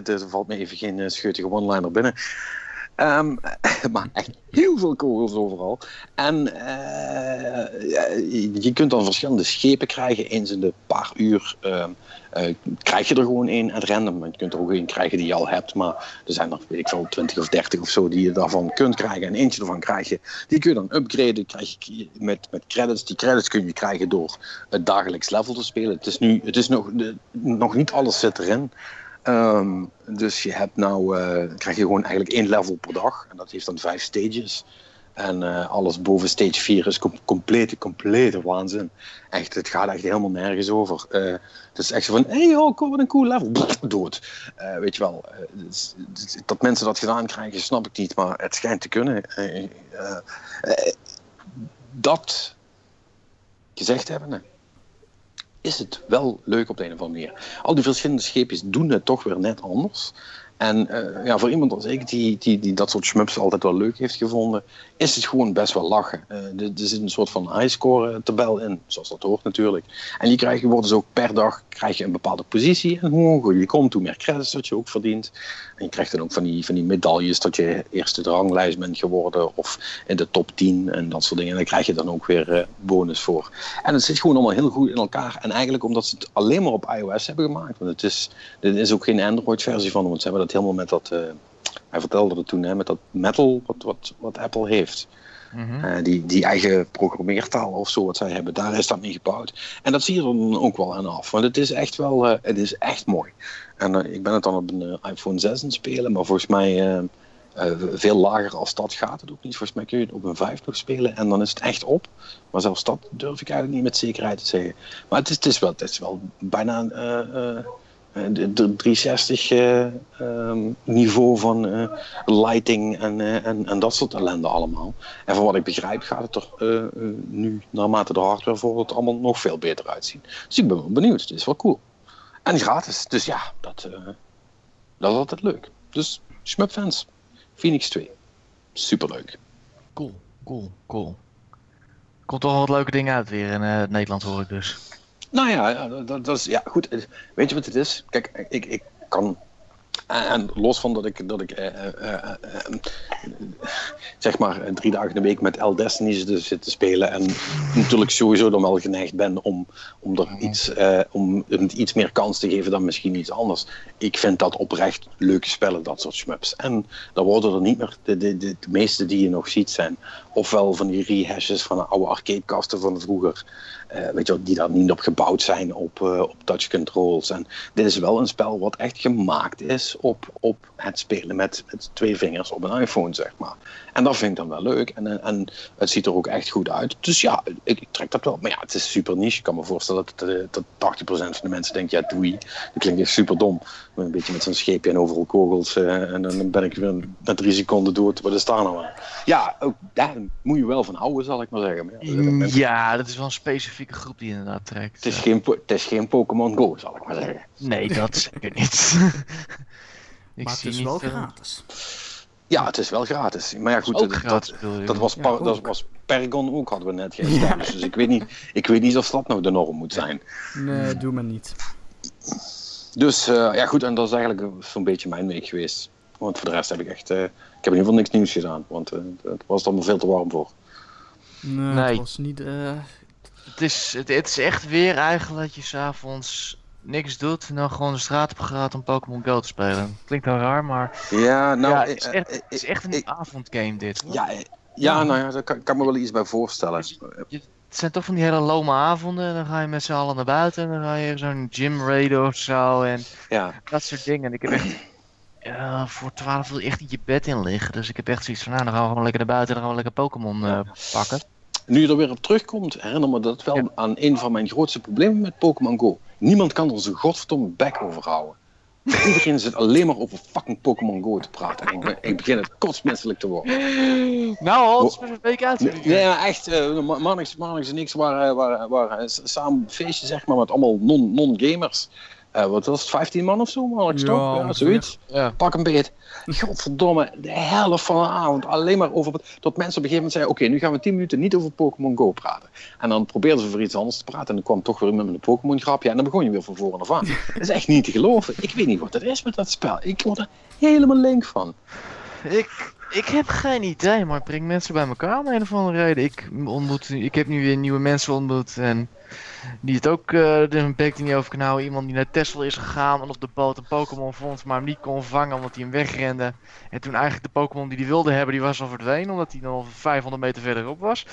er valt me even geen scheutige one-liner binnen. Um, *laughs* maar echt heel veel kogels overal. En uh, je kunt dan verschillende schepen krijgen. Eens in de paar uur uh, uh, krijg je er gewoon één aan random. Je kunt er ook één krijgen die je al hebt. Maar er zijn er, weet ik veel, 20 of 30 of zo die je daarvan kunt krijgen. En eentje ervan krijg je. Die kun je dan upgraden. Krijg je met, met credits. Die credits kun je krijgen door het dagelijks level te spelen. Het is, nu, het is nog, de, nog niet alles zit erin. Um, dus je hebt nou, uh, krijg je gewoon eigenlijk één level per dag. En dat heeft dan vijf stages. En uh, alles boven stage 4 is com complete, complete waanzin. Echt, het gaat echt helemaal nergens over. Uh, het is echt zo van, hé hey, oh, kom wat een cool level. Pff, dood. weet je wel, dat mensen dat gedaan krijgen, snap ik niet. Maar het schijnt te kunnen. dat gezegd hebben, is het wel leuk op de een of andere manier. Al die verschillende scheepjes doen het toch weer net anders. En uh, ja, voor iemand als ik, die, die, die dat soort schmups altijd wel leuk heeft gevonden, is het gewoon best wel lachen. Uh, er, er zit een soort van highscore tabel in, zoals dat hoort natuurlijk. En je wordt dus ook per dag krijg je een bepaalde positie. En hoe je komt, hoe meer credits dat je ook verdient. En je krijgt dan ook van die, van die medailles dat je eerste ranglijst bent geworden of in de top 10 en dat soort dingen. En daar krijg je dan ook weer bonus voor. En het zit gewoon allemaal heel goed in elkaar. En eigenlijk omdat ze het alleen maar op iOS hebben gemaakt. Want het is, dit is ook geen Android versie van, want ze hebben dat helemaal met dat... Uh, hij vertelde het toen, hè, met dat metal wat, wat, wat Apple heeft. Mm -hmm. uh, die, die eigen programmeertaal of zo wat zij hebben, daar is dat niet gebouwd. En dat zie je er dan ook wel aan af. Want het is echt wel, uh, het is echt mooi. En uh, ik ben het dan op een iPhone 6 aan het spelen, maar volgens mij veel lager als dat gaat het ook niet. Volgens mij kun je het op een 5 nog spelen en dan is het echt op. Maar zelfs dat durf ik eigenlijk niet met zekerheid te zeggen. Maar het is, het is, wel, het is wel bijna de 360 uh, um, niveau van uh, lighting en, en, en dat soort ellende allemaal. En van wat ik begrijp gaat het er nu, naarmate de hardware voordat allemaal nog veel beter uitzien. Dus ik ben wel benieuwd. Het is wel cool. En gratis. Dus ja, dat, dat is altijd leuk. Dus Shmup fans. Phoenix 2. Superleuk. Cool, cool, cool. Komt toch wel wat leuke dingen uit weer in Nederland hoor ik dus. Nou ja, dat, dat, is ja goed. Weet je wat het is? Kijk, ik, ik kan En, los van dat ik, dat ik eh, eh, eh, zeg maar drie dagen in de week met L Destiny zit, zit te spelen. En natuurlijk sowieso dan wel geneigd ben om, om, er iets, eh, om het iets meer kans te geven dan misschien iets anders. Ik vind dat oprecht leuke spellen, dat soort shmups. En dan worden er niet meer, de, de, de, de meeste die je nog ziet zijn, ofwel van die rehashes van oude arcadekasten van vroeger. weet je wel, die daar niet op gebouwd zijn op, op touch controls. En dit is wel een spel wat echt gemaakt is op, op het spelen met, met twee vingers op een iPhone, zeg maar. En dat vind ik dan wel leuk. En, en, en het ziet er ook echt goed uit. Dus ja, ik, ik trek dat wel. Maar ja, het is super niche. Ik kan me voorstellen dat, eh, dat 80% van de mensen denkt, ja, doei. Dat klinkt echt super dom. Een beetje met zo'n scheepje en overal kogels. eh, en dan ben ik weer na drie seconden dood. Wat is daar nou aan? Ja, ook, daar moet je wel van houden, zal ik maar zeggen. Maar ja, Ja, dat is wel een specifieke groep die inderdaad trekt. het is geen, het is geen Pokémon Go, zal ik maar zeggen. Nee, dat zeker niet. *laughs* Ik maar het is niet, wel eh, gratis. Ja, het is wel gratis. Maar ja, goed, dat, gratis, dat, was, Ja, dat ook. was Paragon ook, hadden we net geëstablished. Dus ik weet, niet, ik weet niet of dat nou de norm moet zijn. Nee, doe maar niet. Dus eh, ja, goed, en dat is eigenlijk zo'n beetje mijn week geweest. Want voor de rest heb ik echt. eh, ik heb in ieder geval niks nieuws gedaan. Want eh het was er allemaal veel te warm voor. Nee, Nee. het was niet... eh, Het is, het, het is echt weer eigenlijk dat je s'avonds niks doet en dan gewoon de straat op gaat om Pokémon Go te spelen. Klinkt wel raar, maar Ja, nou. ja, eh, het, is echt, eh, het is echt een ik- avondgame dit. ja, eh, ja, nou ja, daar kan, kan me wel iets bij voorstellen. Het zijn toch van die hele lome avonden en dan ga je met z'n allen naar buiten en dan ga je zo'n gym raiden of zo en Ja, dat soort dingen. En ik heb echt, *clears throat* ja, voor 12 wil je echt niet je bed in liggen. Dus ik heb echt zoiets van, nou dan gaan we gewoon lekker naar buiten en dan gaan we lekker Pokémon pakken. nu je er weer op terugkomt, herinner me dat wel Ja. aan een van mijn grootste problemen met Pokémon Go. Niemand kan zijn godverdomme bek over houden. Iedereen zit alleen maar over fucking Pokémon Go te praten. En ik, ik begin het kotsmenselijk te worden. Nou, het is een week uit. Nee, maar echt, uh, Marnix, Marnix en ik waren, waren, waren samen feestje, zeg maar, met allemaal non- non-gamers. Wat was het, 15 man of zo, Marnix, Ja, toch? Ja, ongeveer. zoiets. Ja. Pak een beet. Godverdomme, de helft van de avond alleen maar over... Dat mensen op een gegeven moment zeiden, oké, nu gaan we 10 minuten niet over Pokémon Go praten. En dan probeerden ze voor iets anders te praten en dan kwam toch weer iemand met een Pokémon grapje en dan begon je weer van voren af aan. dat is echt niet te geloven. Ik weet niet wat het is met dat spel. Ik word er helemaal link van. Ik, ik heb geen idee, maar het brengt mensen bij elkaar om een of andere reden. Ik, ontmoet, ik heb nu weer nieuwe mensen ontmoet en die het ook uh, een bek niet over kan houden. Iemand die naar Tesla is gegaan en op de boot een Pokémon vond, maar hem niet kon vangen omdat hij hem wegrende. En toen eigenlijk de Pokémon die hij wilde hebben, die was al verdwenen omdat hij nog 500 meter verderop was.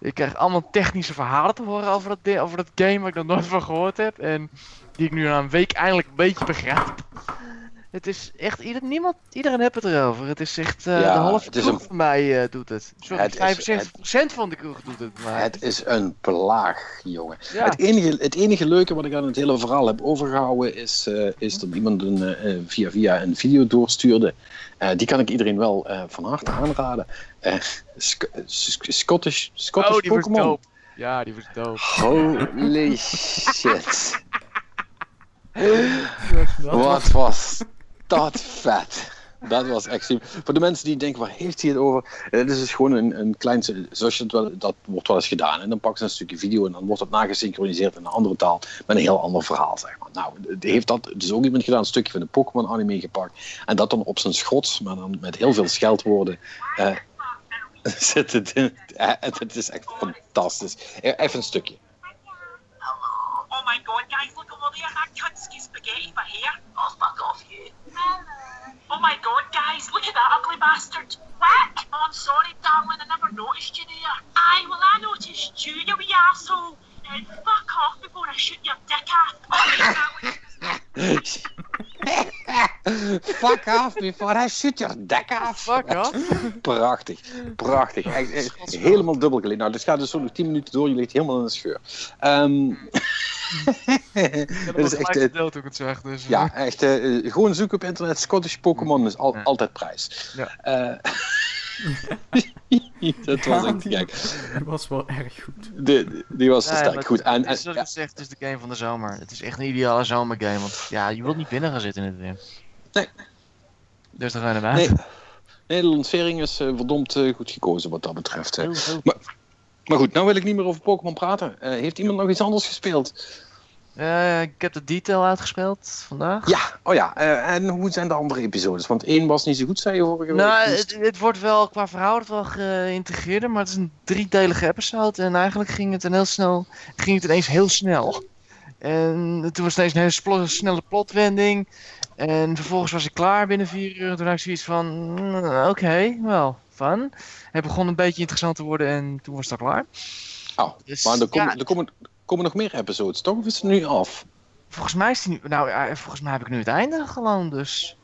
Ik krijg allemaal technische verhalen te horen over dat, over dat game waar ik nog nooit van gehoord heb. En die ik nu na een week eindelijk een beetje begrijp. Het is echt, ieder, niemand, iedereen heeft het erover. Het is echt, uh, Ja, de halve kroeg een- van mij uh, doet het. Sorry, Het is- 75% van de kroeg doet het. Maar Het is een plaag, jongen. ja. Het, enige, het enige leuke wat ik aan het hele verhaal heb overgehouden is, eh, is dat iemand een, eh, via, via een video doorstuurde. Eh, die kan ik iedereen wel eh, van harte aanraden. Eh, Sc- Sc- Scottish, Scottish oh, Pokémon. Ja, die was dope. Holy *laughs* shit. Wat was dat vet. Dat was echt super. Voor de mensen die denken, waar heeft hij het over? Eh, Dit is dus gewoon een, een klein, zoals je het wel, dat wordt wel eens gedaan. En dan pakken ze een stukje video en dan wordt het nagesynchroniseerd in een andere taal. Met een heel ander verhaal, zeg maar. Nou, het heeft dat dus ook iemand gedaan, een stukje van de Pokémon anime gepakt. En dat dan op zijn schots, maar dan met heel veel scheldwoorden. eh *laughs* zit het in. eh, het, het is echt fantastisch. Eh, Even een stukje. Oh my god, guys, look over there. That Kunsky spaghetti for hair. Oh, fuck off, you. Oh my god, guys, look at that ugly bastard. What? Oh, I'm sorry, darling, I never noticed you there. Aye, well, I noticed you, you wee asshole. Now, fuck off before I shoot your dick off. Oh, Fuck off before I shoot your dick off. Fuck off. Prachtig, prachtig. Echt, echt helemaal dubbel geleerd. Nou, dit gaat dus zo nog 10 minuten door. Je ligt helemaal in de scheur. Ehm *laughs* Dat is echt, eh, deel toen ik het zeg, dus... ja, echt. eh, gewoon zoeken op internet. Scottish Pokémon is al, Ja. altijd prijs. Ja. Eh, *laughs* dat was Ja, echt die- gek. Dat was wel erg goed. Die, die was sterk. Goed. En, het en, is zoals ja, ik zeg, het is de game van de zomer. Het is echt een ideale zomergame, want ja, je wilt niet binnen gaan zitten in het weer. Nee. Dus dan ga je naar nee, buiten. nee, de lancering is eh, verdomd eh, goed gekozen wat dat betreft. eh. Heel, heel- Maar goed, nou wil ik niet meer over Pokémon praten. Eh, heeft iemand nog iets anders gespeeld? Eh, ik heb de detail uitgespeeld vandaag. Ja, oh ja. eh, en hoe zijn de andere episodes? Want één was niet zo goed, zei je vorige week. Nou, het, het wordt wel qua verhaal het wel geïntegreerd, maar het is een driedelige episode. En eigenlijk ging het, een heel snel, ging het ineens heel snel. En toen was het ineens een hele splo- snelle plotwending. En vervolgens was ik klaar binnen vier uur. En toen had ik zoiets van, mm, oké, wel, fun. Het begon een beetje interessant te worden en toen was het al klaar. Oh, Dus, maar er komen, ja, er, komen, komen nog meer episodes, toch? Of is het nu af? volgens mij is die nu, nou ja, volgens mij heb ik nu het einde gewoon, dus...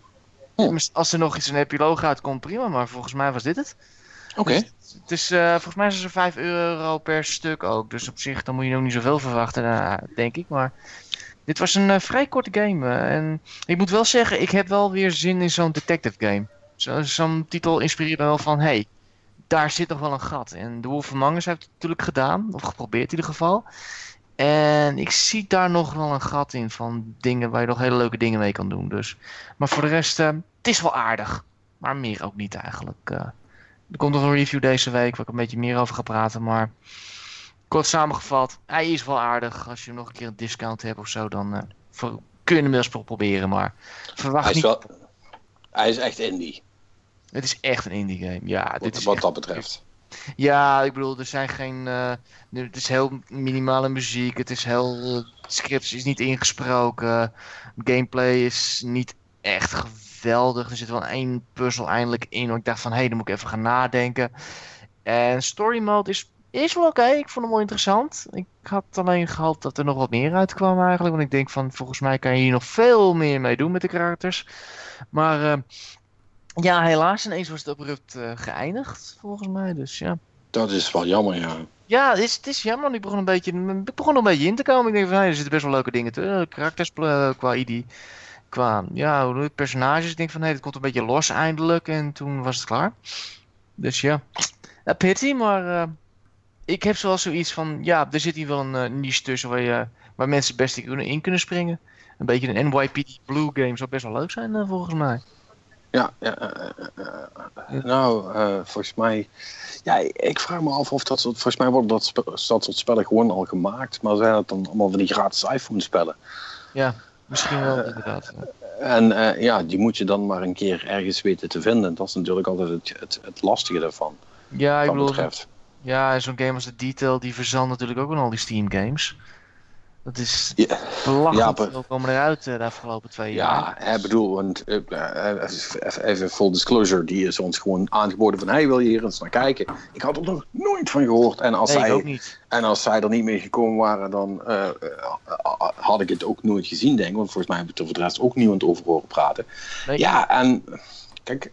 Hm. Als er nog iets een epiloog uitkomt, prima, maar volgens mij was dit het. Oké. Het is, eh, volgens mij is er 5 euro per stuk ook. Dus op zich dan moet je nog niet zoveel verwachten, eh, denk ik. Maar dit was een eh, vrij korte game. en ik moet wel zeggen, ik heb wel weer zin in zo'n detective game. Zo- Zo'n titel inspireert me wel van, hey, daar zit nog wel een gat. En The Wolf Us heeft het natuurlijk gedaan. Of geprobeerd in ieder geval. En ik zie daar nog wel een gat in van dingen waar je nog hele leuke dingen mee kan doen. Dus. Maar voor de rest, eh, het is wel aardig. Maar meer ook niet eigenlijk. eh. Er komt nog een review deze week waar ik een beetje meer over ga praten. Maar kort samengevat, hij is wel aardig. Als je nog een keer een discount hebt of zo, dan eh, voor- kun je hem wel eens pro- proberen. Maar verwacht Hij is, niet. wel, hij is echt indie, Het is echt een indie game. Ja, dit wat, is wat echt- dat betreft. Ja, ik bedoel, er zijn geen. eh, het is heel minimale muziek. Het is heel. eh, het script is niet ingesproken. Gameplay is niet echt geweldig. Er zit wel één puzzel eindelijk in. Waar ik dacht van hé, hey, dan moet ik even gaan nadenken. En story mode is, is wel oké. Ik vond hem wel interessant. Ik had alleen gehoopt dat er nog wat meer uitkwam eigenlijk. Want ik denk van volgens mij kan je hier nog veel meer mee doen met de karakters. Maar eh, ja, helaas ineens was het abrupt eh, geëindigd volgens mij. Dus ja. Dat is wel jammer, ja. Ja, het is, het is jammer. Ik begon, een beetje, ik begon een beetje in te komen. Ik denk van, hey, er zitten best wel leuke dingen tussen. Karakters eh, qua ID. Qua, ja, personages. Ik denk van, nee, het komt een beetje los eindelijk. En toen was het klaar. Dus ja, a pity. Maar eh, ik heb zoals zoiets van, ja, er zit hier wel een eh, niche tussen waar, je, waar mensen best in kunnen, in kunnen springen. Een beetje een NYPD Blue game zou best wel leuk zijn eh, volgens mij. Ja, nou, eh, volgens mij... Ja, ik vraag me af of dat soort... Volgens mij worden dat, dat soort spellen gewoon al gemaakt. Maar zijn het dan allemaal van die gratis iPhone-spellen? Ja, misschien wel inderdaad. En eh, ja, die moet je dan maar een keer ergens weten te vinden. Dat is natuurlijk altijd het, het, het lastige daarvan. Ja, ik bedoel, betreft. Ja, zo'n game als de Detail, die verzandt natuurlijk ook in al die Steam games. Dat is Ja, belachelijk Ja, veel komen eruit eh, de afgelopen twee jaar. ja ik bedoel, want, eh, eh, even- full disclosure. Die is ons gewoon aangeboden van... Hey, wil je hier eens naar kijken? Ik had er nog nooit van gehoord. En als, nee, ik zij, ook niet. en als zij er niet mee gekomen waren, dan had ik het ook nooit gezien, denk ik. Want volgens mij heb ik er voor de rest ook niemand over horen praten. Nee. Ja, en kijk,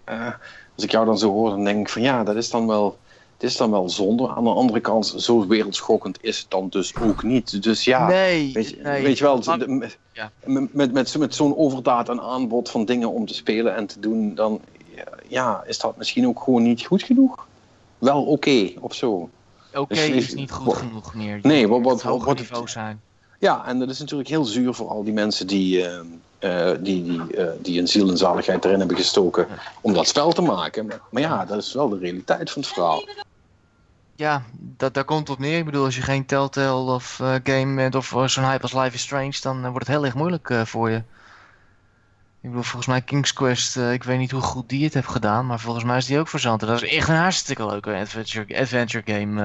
als ik jou dan zo hoor, dan denk ik van ja, dat is dan wel, dit is dan wel zonde. Aan de andere kant, zo wereldschokkend is het dan dus ook niet. Dus ja, nee, weet, je, nee. weet je wel, Maar- de- met, Ja. met, met, met, zo- met zo'n overdaad aan aanbod van dingen om te spelen en te doen, dan ja, is dat misschien ook gewoon niet goed genoeg. Wel oké, of zo. Oké dus- is niet goed wat- genoeg meer. Nee, wat- moet wat- wat- niveau zijn. Ja, en dat is natuurlijk heel zuur voor al die mensen die, eh, eh, die, die, eh, die een ziel en zaligheid erin hebben gestoken om dat spel te maken. Maar, maar ja, dat is wel de realiteit van het verhaal. Ja, dat, daar komt het op neer. Ik bedoel, als je geen Telltale of eh, game bent of eh, zo'n hype als Life is Strange, dan eh, wordt het heel erg moeilijk voor je. Ik bedoel, volgens mij King's Quest, ik weet niet hoe goed die het heeft gedaan, maar volgens mij is die ook verzand. Dat is echt een hartstikke leuke adventure, adventure game,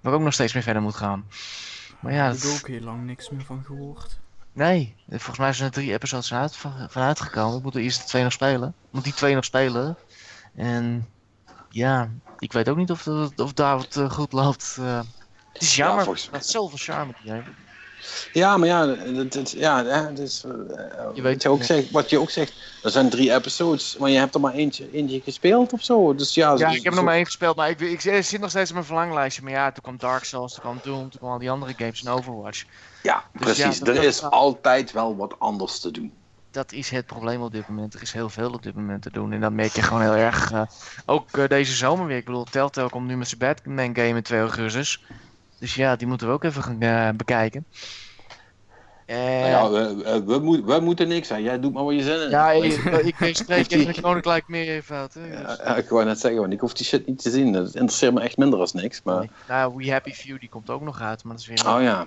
waar ik ook nog steeds mee verder moet gaan. Maar ja, heb ik dat, ook heel lang niks meer van gehoord. nee, volgens mij zijn er drie episodes van, uit, van, uitgekomen. Ik moet de eerste twee nog spelen. Ik moet die twee nog spelen. En ja, ik weet ook niet of, dat- of daar wat eh, goed loopt. eh. het is jammer, volgens- het zoveel charme die game. Ja, maar ja, het, ja, het is, eh, Je wat, weet je ook zegt, wat je ook zegt, er zijn drie episodes, maar je hebt er maar eentje, eentje gespeeld of zo. Dus ja, Ja, zo- ik heb er nog maar één gespeeld, maar ik, ik, ik zit nog steeds op mijn verlanglijstje. Maar ja, toen kwam Dark Souls, toen kwam Doom, toen kwam al die andere games en Overwatch. Ja, Dus precies. ja, dat- er dat is altijd wel wat anders te doen. Dat is het probleem op dit moment. Er is heel veel op dit moment te doen. En dat merk je gewoon heel erg. eh, ook eh, deze zomer weer. Ik bedoel, Telltale komt nu met zijn Batman game in 2 augustus. Dus ja, die moeten we ook even gaan eh, bekijken. En, Nou ja, we, we, we, moet- we moeten niks aan. Jij doet maar wat je zin in. ja, ik, ik, *laughs* spreek even het Koninkrijk meer even. Hè? Dus, ja, ik wou net zeggen, want ik hoef die shit niet te zien. Dat interesseert me echt minder als niks. Maar... nou, We Happy Few die komt ook nog uit, maar dat is weer... Oh ja.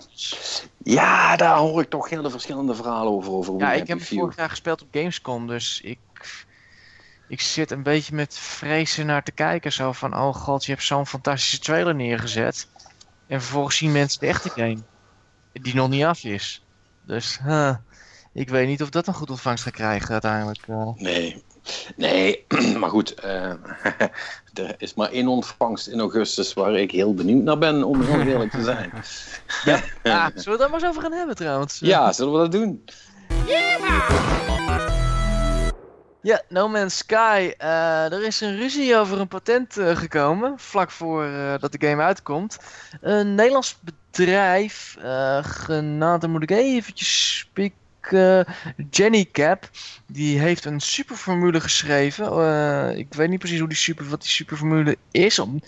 Ja, daar hoor ik toch hele verschillende verhalen over. over Ja, We ik heb vorig jaar gespeeld op Gamescom, dus ik, ik zit een beetje met vrezen naar te kijken. Zo van, oh god, je hebt zo'n fantastische trailer neergezet. En vervolgens zien mensen de echte game, die nog niet af is. Dus, huh, ik weet niet of dat een goed ontvangst gaat krijgen uiteindelijk. eh. Nee. Nee, *clears throat* maar goed. eh, *laughs* er is maar één ontvangst in augustus waar ik heel benieuwd naar ben, om heel eerlijk te zijn. *laughs* Ah, zullen we het daar maar eens over gaan hebben trouwens? Ja, zullen we dat doen? Ja, No Man's Sky. eh, er is een ruzie over een patent eh, gekomen, vlak voor eh, dat de game uitkomt. Een Nederlands bedrijf, eh genaamd, dan moet ik eventjes spieken, Jenny Cap, die heeft een superformule geschreven. Eh, ik weet niet precies hoe die super, wat die superformule is, om-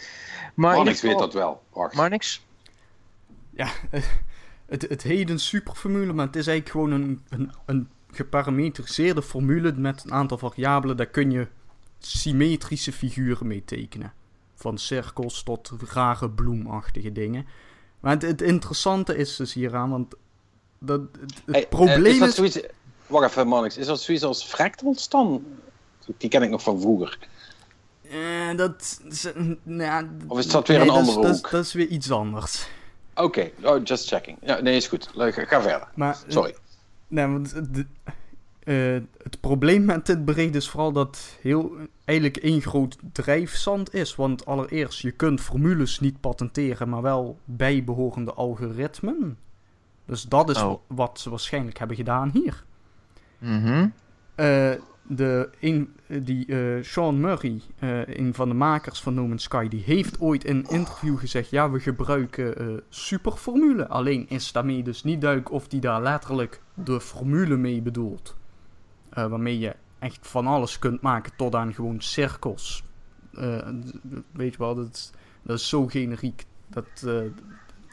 maar ik weet dat wel. Wacht. Maar niks. Ja, *laughs* het, het heet een superformule, maar het is eigenlijk gewoon een, een, een geparametriseerde formule met een aantal variabelen. Daar kun je symmetrische figuren mee tekenen. Van cirkels tot rare bloemachtige dingen. Maar het, het interessante is dus hieraan, want dat, het, het Hey, eh, probleem is dat is... zoiets... Wacht even, Mannix. Is dat zoiets als fractals dan? Die ken ik nog van vroeger. Eh, dat, is- nou ja, Of is dat weer een andere dat hoek? Dat is weer iets anders. Oké, oh, just checking. Ja, nee, is goed. Ga verder. Maar, Sorry. Nee, want de- eh, het probleem met dit bericht is vooral dat heel eigenlijk één groot drijfzand is. Want allereerst, je kunt formules niet patenteren, maar wel bijbehorende algoritmen. Dus dat is Oh. wa- wat ze waarschijnlijk hebben gedaan hier. Eh, de, een, die eh, Sean Murray, eh, een van de makers van No Man's Sky, die heeft ooit in een interview gezegd: ja, we gebruiken eh superformule. Alleen is daarmee dus niet duidelijk of hij daar letterlijk de formule mee bedoelt. Eh, waarmee je echt van alles kunt maken tot aan gewoon cirkels. Eh, weet je wel, dat is, dat is zo generiek. Dat, eh,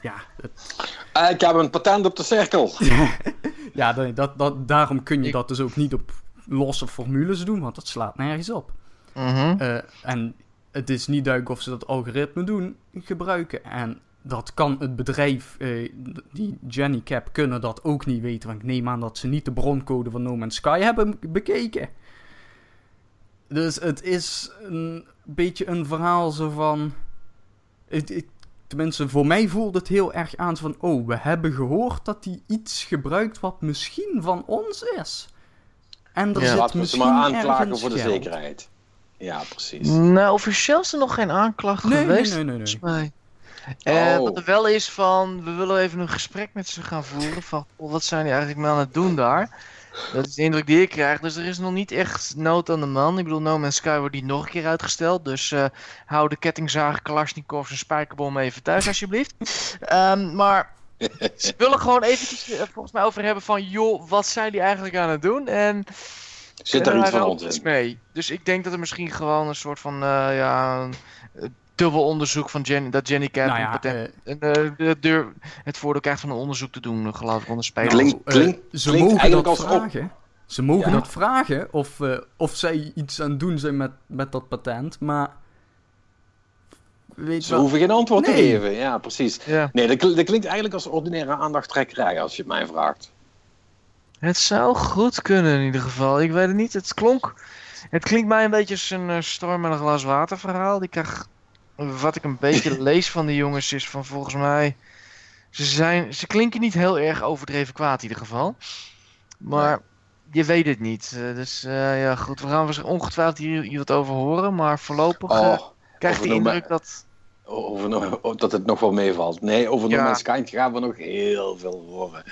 ja, het, Eh, ik heb een patent op de cirkel. *laughs* ja dat, dat, dat, daarom kun je Ik- dat dus ook niet op losse formules doen, want dat slaat nergens op. Mhm. Eh, en het is niet duidelijk of ze dat algoritme doen, gebruiken. En dat kan het bedrijf, eh, die Jenny Cap, kunnen dat ook niet weten. Want ik neem aan dat ze niet de broncode van No Man's Sky hebben bekeken. Dus het is een beetje een verhaal zo van... Het- tenminste, voor mij voelt het heel erg aan van... Oh, we hebben gehoord dat hij iets gebruikt wat misschien van ons is. En er Ja. zit Laten we ze misschien maar aanklagen voor de geld. zekerheid. Ja, precies. Nou, officieel is er nog geen aanklacht Nee, nee, geweest. nee, nee, nee. volgens mij. Eh, Oh. Wat er wel is van, we willen even een gesprek met ze gaan voeren. Van, oh, wat zijn die eigenlijk maar aan het doen daar? Dat is de indruk die ik krijg. Dus er is nog niet echt nood aan de man. Ik bedoel, No Man's Sky wordt niet nog een keer uitgesteld. Dus eh, hou de kettingzagen, Kalashnikovs en spijkerbom even thuis alsjeblieft. Ehm, maar *laughs* ze willen gewoon eventjes eh, volgens mij over hebben van... joh, wat zijn die eigenlijk aan het doen? En Zit er en iets van ons mee. Dus ik denk dat er misschien gewoon een soort van, eh, ja, een, eh, dubbel onderzoek van Jenny, dat Jenny Cat Nou een ja, eh, eh, de deur, het voordeel krijgt van een onderzoek te doen, geloof ik, onder spelen. Klink- eh, klink- ze klinkt mogen eigenlijk dat als op- vragen. Ze mogen Ja? dat vragen of, eh, of zij iets aan het doen zijn met, met dat patent, maar. Weet Ze wel. hoeven geen antwoord te geven. Ja, precies. Ja. Nee, dat, dat klinkt eigenlijk als ordinaire aandachttrekkerij, als je het mij vraagt. Het zou goed kunnen in ieder geval. Ik weet het niet. Het klonk. Het klinkt mij een beetje als een eh, storm met een glas water verhaal. Ik krijg. Wat ik een beetje *laughs* lees van die jongens is van volgens mij. Ze, zijn, ze klinken niet heel erg overdreven kwaad in ieder geval. Maar je weet het niet. Eh, dus eh, ja, goed. We gaan ongetwijfeld hier, hier wat over horen. Maar voorlopig Oh, krijg je de indruk dat. Over, no- *laughs* dat het nog wel meevalt. Nee, over No Ja. Man's Sky gaan we nog heel veel horen.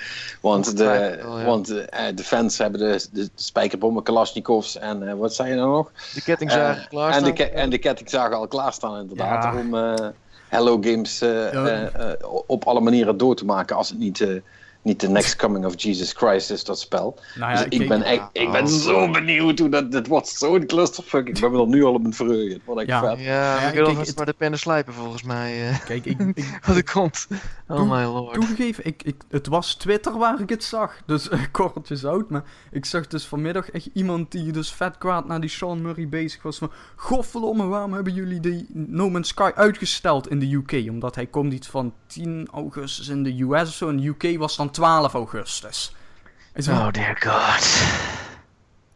Want de, Ongetwijfeld wel, ja. want, eh, de fans hebben de, de spijkerbommen, Kalasnikovs en eh, wat zei je nou nog? De kettingzagen Eh, klaar en, de, ke- en de kettingzagen al klaarstaan inderdaad. Ja. Om Hello Games op alle manieren door te maken als het niet, niet de next coming of Jesus Christ is, dat spel. Nou ja, dus ik ben, echt, ik ben oh. zo benieuwd hoe dat... Dit wordt zo'n clusterfuck. Ik ben me er nu al op het verheugen. Het wordt echt Ja. vet. Ja, ja, ik wil alvast het- maar de pennen slijpen volgens mij. eh, *laughs* kijk, ik, ik, *laughs* wat er komt. Oh my lord. toegegeven, ik, ik, het was Twitter waar ik het zag. Dus *laughs* eh, kortjes uit. Maar ik zag dus vanmiddag echt iemand die dus vet kwaad naar die Sean Murray bezig was. Van, godverdomme, waarom hebben jullie die No Man's Sky uitgesteld in de UK? Omdat hij komt iets van 10 augustus in de US of zo. En de UK was dan 12 augustus. Zo- Oh dear god.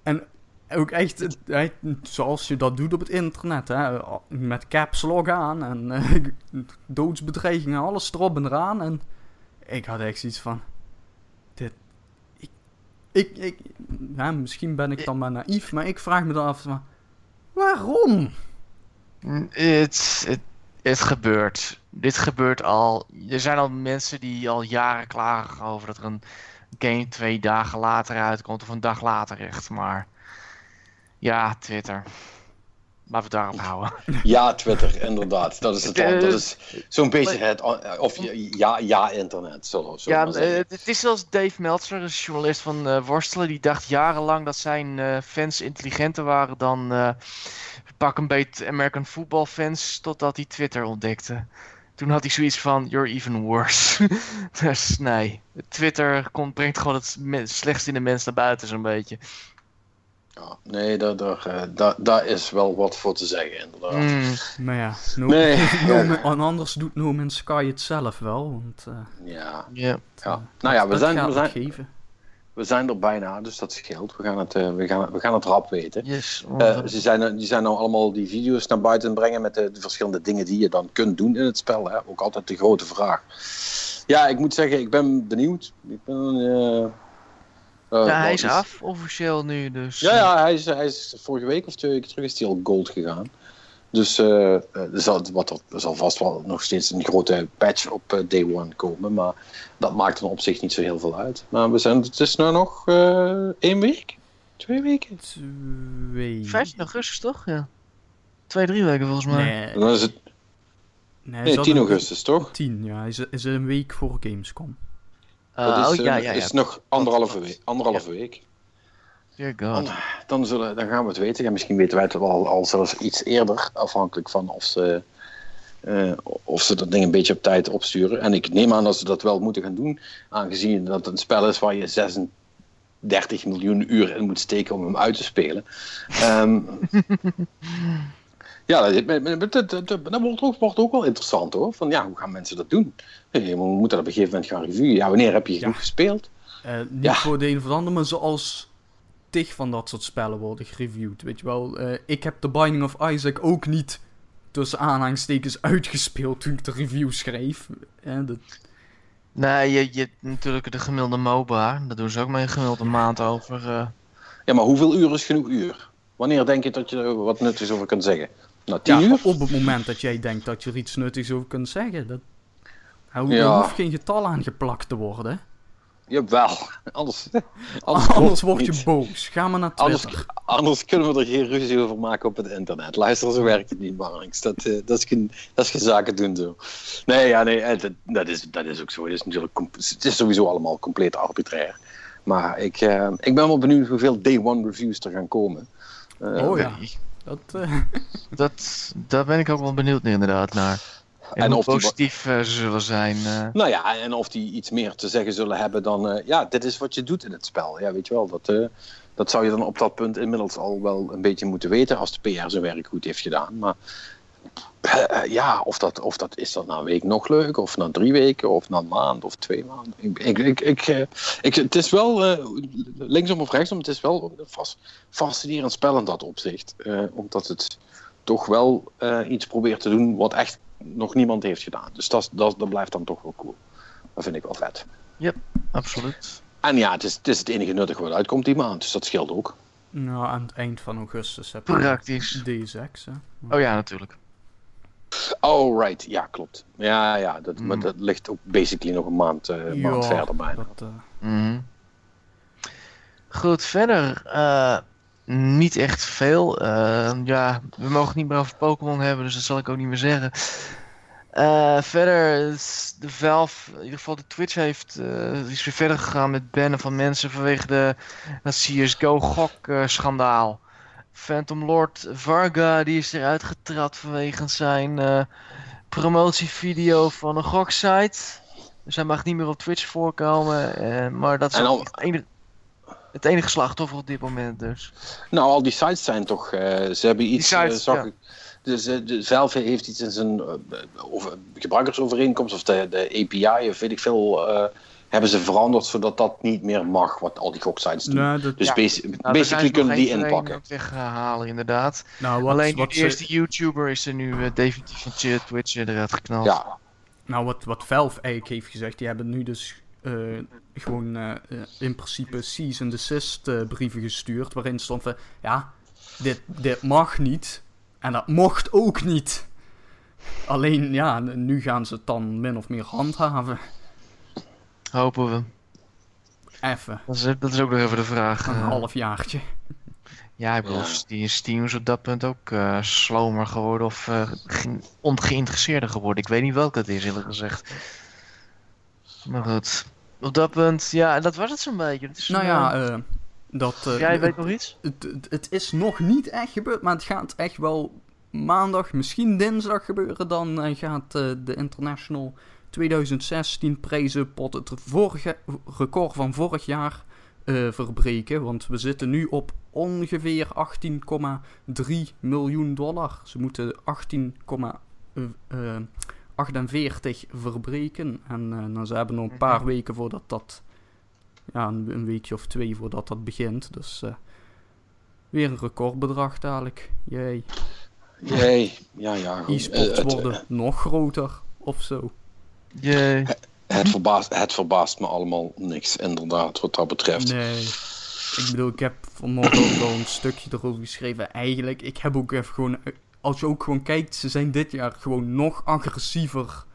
En ook echt, zoals je dat doet op het internet, hè, met caps lock aan en eh, doodsbedreigingen, alles erop en eraan. En ik had echt zoiets van, dit, ik, ik, ik ja, misschien ben ik dan maar naïef, maar ik vraag me dan af, van, waarom? Het, het, het gebeurt. Dit gebeurt al. Er zijn al mensen die al jaren klagen over dat er een game twee dagen later uitkomt of een dag later echt. Maar ja, Twitter. Laten we daarop houden. *laughs* Ja, Twitter, inderdaad. Dat is het. Eh, Dat is zo'n beetje het... Of ja, ja internet. Zo, zo Ja, eh, het is zelfs Dave Meltzer, een journalist van eh, Worstelen, die dacht jarenlang dat zijn eh, fans intelligenter waren dan eh, pak een beet American football fans, totdat hij Twitter ontdekte. Toen had hij zoiets van, you're even worse. *laughs* dus nee, Twitter komt, brengt gewoon het slechtste in de mens naar buiten zo'n beetje. Ja, nee, daar, daar, eh, daar, daar is wel wat voor te zeggen, inderdaad. Mm, Maar ja, no, Nee, *laughs* no ja. En anders doet No Man's Sky het zelf wel, want eh, Ja, ja. ja. Nou ja, we dat zijn, gaat we, zijn, geven. We zijn er bijna, dus dat scheelt. We gaan het, eh, we gaan, we gaan het rap weten. Yes. Eh, ze zijn, die zijn nou allemaal die video's naar buiten brengen met de, de verschillende dingen die je dan kunt doen in het spel. Hè? Ook altijd de grote vraag. Ja, ik moet zeggen, ik ben benieuwd. Ik ben, eh, ja, hij is af, officieel nu dus. Ja, ja hij, is, hij is vorige week of twee weken terug is hij al gold gegaan. Dus eh, er, zal, wat er, er zal vast wel nog steeds een grote patch op eh, day one komen. Maar dat maakt dan op zich niet zo heel veel uit. Maar we zijn, het is nu nog eh, één week? Twee weken? Twee. 15 augustus toch? Ja. Twee, drie weken volgens mij. Nee, dan is het nee, nee, zat 10 een- augustus, toch? 10, ja. Is, is een week voor Gamescom. Uh, dat is, oh eh, ja, ja, ja. is nog anderhalve week. Anderhalve week. Dear god. Dan, zullen, dan gaan we het weten. Ja, misschien weten wij het wel al zelfs iets eerder, afhankelijk van of ze, eh, of ze dat ding een beetje op tijd opsturen. En ik neem aan dat ze dat wel moeten gaan doen, aangezien dat het een spel is waar je 36 miljoen uur in moet steken om hem uit te spelen. Ehm, *laughs* ja, dat, dat, dat, dat- dat wordt, ook, wordt ook wel interessant hoor. Van ja, hoe gaan mensen dat doen? We moeten dat op een gegeven moment gaan reviewen. Ja, wanneer heb je genoeg Ja. gespeeld? Eh, niet Ja. voor de een of de ander, maar zoals tig van dat soort spellen worden gereviewd. Weet je wel, eh, ik heb The Binding of Isaac ook niet tussen aanhalingstekens uitgespeeld toen ik de review schreef. Dat, Nee, je, je hebt natuurlijk de gemiddelde MOBA. Daar doen ze ook mee een gemiddelde maand over. eh. Ja, maar hoeveel uur is genoeg uur? Wanneer denk je dat je er wat nuttigs over kunt zeggen? Nou, tien ja, uur? op het moment dat jij denkt dat je er iets nuttigs over kunt zeggen. Dat, er Ja. er hoeft geen getal aangeplakt te worden. Jawel. *laughs* Anders, Anders, klopt word je niet. boos. Ga maar naar Anders, Twitter. anders kunnen we er geen ruzie over maken op het internet. Luister, zo werkt het niet, Marnix. Dat, eh, dat, is geen, dat is geen zaken doen zo. Nee, ja, nee eh, dat, dat, is, dat is ook zo. Het is, natuurlijk het is sowieso allemaal compleet arbitrair. Maar ik, eh, ik ben wel benieuwd hoeveel day one reviews er gaan komen. Eh, Oh ja. Dat, eh, *laughs* Dat, daar ben ik ook wel benieuwd naar, inderdaad naar. En, En of die positief eh, ze zullen zijn. eh. Nou ja, en of die iets meer te zeggen zullen hebben dan... eh, ja, dit is wat je doet in het spel. Ja, weet je wel, dat, eh, dat zou je dan op dat punt inmiddels al wel een beetje moeten weten... als de PR zijn werk goed heeft gedaan. Maar eh, ja, of dat, of dat is dat na een week nog leuk... of na drie weken, of na een maand, of twee maanden. Ik, ik, ik, ik, eh, het is wel, eh, linksom of rechtsom, het is wel vast, fascinerend spel in dat opzicht. Eh, omdat het toch wel eh, iets probeert te doen wat echt nog niemand heeft gedaan. Dus dat, dat, dat blijft dan toch wel cool. Dat vind ik wel vet. Absoluut. En ja, het is het, is het enige nuttige wat uitkomt die maand, dus dat scheelt ook. nou, aan het eind van augustus heb je Praktisch. DSX. Hè. Oh ja, natuurlijk. Oh, right. Ja, klopt. Ja, ja dat, maar Mm. dat ligt ook basically nog een maand, eh, maand Ja, verder bijna. Dat, eh, Mhm. Goed, verder. eh, niet echt veel. Eh, ja, we mogen het niet meer over Pokémon hebben, dus dat zal ik ook niet meer zeggen. Eh, verder is de Valve, in ieder geval de Twitch heeft, eh, is weer verder gegaan met bannen van mensen vanwege de dat CSGO gok eh, schandaal. Phantom Lord Varga die is eruit getrapt vanwege zijn promotievideo van een goksite. Dus hij mag niet meer op Twitch voorkomen. maar dat is En ook al- enige, het enige slachtoffer op dit moment dus. Nou, al die sites zijn toch. eh, ze hebben iets. sites, eh, zag ja. ik, dus de Valve heeft iets in zijn eh, over, gebruikersovereenkomst of de, de API of weet ik veel. eh, hebben ze veranderd zodat dat niet meer mag, wat al die goksites doen. Nou, dat, dus Ja. basi- Nou, basically kunnen die inpakken. ook weghalen inderdaad. nou, wat, Alleen wat de ze- eerste YouTuber is er nu eh, definitief van Ch- Twitch eruit geknald. Ja, Nou, wat, wat Valve eigenlijk heeft gezegd, die hebben nu dus eh, gewoon eh, eh, in principe cease and desist brieven gestuurd. Waarin stond van, ja, dit, dit mag niet. En dat mocht ook niet. Alleen, ja, nu gaan ze het dan min of meer handhaven. Hopen we. Even, Dat is, dat is ook nog even de vraag. een eh. halfjaartje. ja, ik bedoel, Ja. die Steam is op dat punt ook eh slomer geworden of eh, ge- ongeïnteresseerder geworden. Ik weet niet welke het is, eerlijk gezegd. Maar goed. Op dat punt, ja, dat was het zo'n beetje. Het is Nou ja, eh, dat... eh, jij weet nog iets? het, het, het is nog niet echt gebeurd, maar het gaat echt wel maandag, misschien dinsdag gebeuren. Dan eh, gaat de International 2016 prijzenpot het vorige record van vorig jaar verbreken. Want we zitten nu op ongeveer 18,3 miljoen dollar. Ze moeten 18,48 verbreken. En eh, dan ze hebben nog een paar Mhm. weken voordat dat ja, een, een weekje of twee voordat dat begint. Dus eh, weer een recordbedrag dadelijk. Jee. jee, ja, ja. Eh, E-sports het, worden nog groter of zo. Jee. het, verbaast, het verbaast me allemaal niks, inderdaad, wat dat betreft. Nee. Ik bedoel, ik heb vanmorgen ook al een stukje erover geschreven. Eigenlijk, ik heb ook even gewoon... Als je ook gewoon kijkt, ze zijn dit jaar gewoon nog agressiever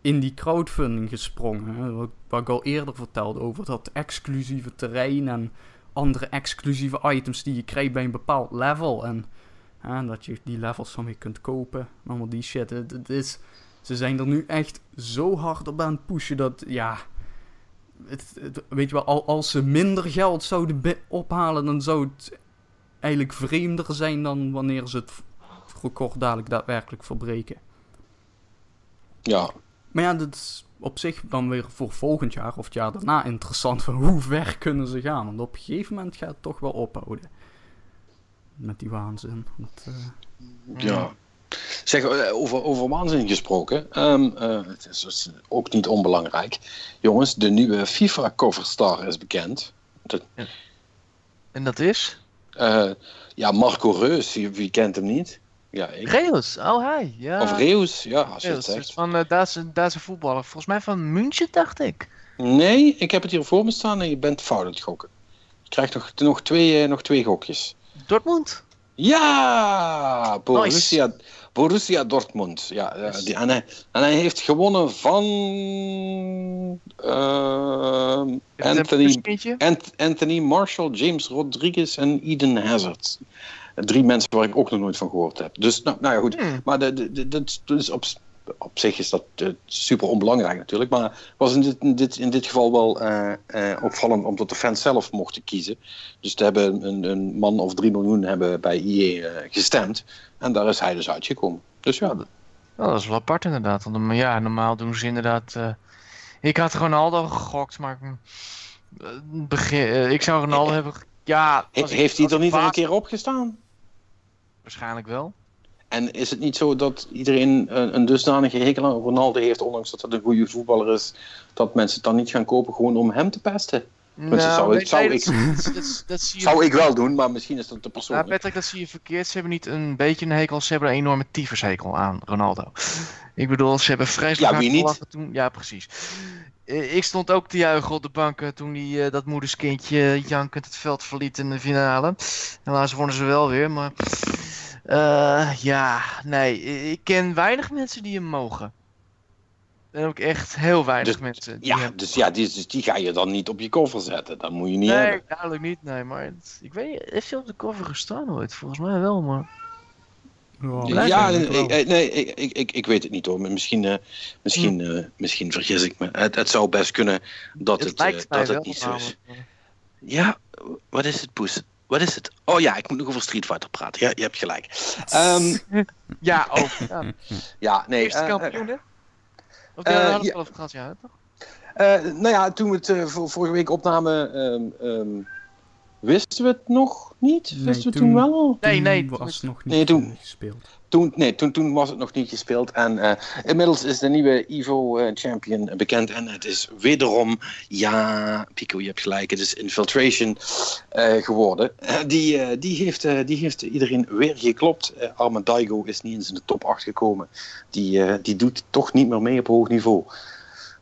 in die crowdfunding gesprongen. Wat, ik al eerder vertelde over dat exclusieve terrein en andere exclusieve items die je krijgt bij een bepaald level. En hè, dat je die levels dan weer kunt kopen. Allemaal die shit. Het, is, ze zijn er nu echt zo hard op aan het pushen dat, ja... Het, weet je wel, al, als ze minder geld zouden ophalen, dan zou het eigenlijk vreemder zijn dan wanneer ze het record dadelijk daadwerkelijk verbreken. Ja, Maar ja, dat is op zich dan weer voor volgend jaar of het jaar daarna interessant van hoe ver kunnen ze gaan. Want op een gegeven moment gaat het toch wel ophouden. Met die waanzin. Eh, ja. Zeg, eh, over, over waanzin gesproken. ehm, eh, het is dus ook niet onbelangrijk. Jongens, de nieuwe FIFA coverstar is bekend. En dat is? Eh, ja, Marco Reus, wie, wie kent hem niet? Ja, ik. Reus. Oh, hij. Ja. Of Reus, ja, als je het Reus, dus zegt. van uh, Duitse, Duitse voetballer. Volgens mij van München, dacht ik. Nee, ik heb het hier voor me staan en je bent fout aan het gokken. Je krijgt nog, nog, twee, eh, nog twee gokjes. Dortmund. Ja, Borussia, Borussia Dortmund. Ja, eh, die, en, hij, en hij heeft gewonnen van Anthony? Ant- Anthony Marshall, James Rodriguez en Eden Hazard. Drie mensen waar ik ook nog nooit van gehoord heb. Dus, nou, nou ja, goed. Hmm. Maar de, de, de, dat is op, op zich is dat eh, super onbelangrijk natuurlijk. Maar was in dit, in dit, in dit geval wel eh, eh, opvallend omdat de fans zelf mochten kiezen. Dus er hebben een, een man of drie miljoen hebben bij IE gestemd. En daar is hij dus uitgekomen. Dus ja, dat- dat is wel apart inderdaad. Want ja, normaal doen ze inderdaad... Ik had Ronaldo gegokt, maar... ik- eh, begin, ik zou Ronaldo *laughs* hebben... Ja, he- als ik- heeft hij er niet een baas- keer opgestaan? Waarschijnlijk wel. En is het niet zo dat iedereen een, een dusdanige hekel aan Ronaldo heeft, ondanks dat het een goede voetballer is, dat mensen het dan niet gaan kopen gewoon om hem te pesten? dat zou ik- zou dat, dat, dat, dat zie je Zou ik wel doen, maar misschien is dat te Ja, persoonlijk. Patrick, dat zie je verkeerd. Ze hebben niet een beetje een hekel, ze hebben een enorme tyfushekel aan Ronaldo. Ik bedoel, ze hebben vreselijk Ja, hard niet? gelachen toen... Ja, precies. Eh, Ik stond ook te juichen op de banken toen die, eh, dat moederskindje jankend het veld verliet in de finale. Helaas wonnen ze wel weer, maar... eh, ja, nee. Ik ken weinig mensen die hem mogen. En ook echt heel weinig Dus- mensen. Ja, hem... dus ja, die, dus die ga je dan niet op je cover zetten. Dat moet je niet Nee, hebben. duidelijk niet, nee. Maar het- ik weet niet, heeft hij op de cover gestaan ooit? Volgens mij wel, maar... Ja, Ja, ik nee, ik, nee ik, ik, ik, ik weet het niet hoor. Misschien, eh, misschien, eh, misschien vergis ik me. Het, het zou best kunnen dat het, eh, dat het niet zo is. Ja, wat is het, Poes? Wat is het? Oh ja, ik moet nog over Street Fighter praten. Ja, je hebt gelijk. Ehm, *laughs* Ja, ook. Ja. *laughs* ja, nee. Eerste eh, kampioen, hè? Of eh, de we ja. gehad, ja, toch? eh, nou ja, toen we het eh, vor- vorige week opnamen, ehm, ehm, wisten we het nog niet? Nee, Wisten we toen- toen wel al? Nee, Toen nee, was het nog niet Nee, toen- gespeeld. Toen, nee, toen, toen was het nog niet gespeeld. En eh, inmiddels is de nieuwe Evo eh, Champion bekend. En het is wederom, ja, Pico, je hebt gelijk, het is Infiltration eh, geworden. Die, eh, die, heeft, eh, die heeft iedereen weer geklopt. Eh Arme Daigo is niet eens in de top 8 gekomen. Die, eh, die doet toch niet meer mee op hoog niveau.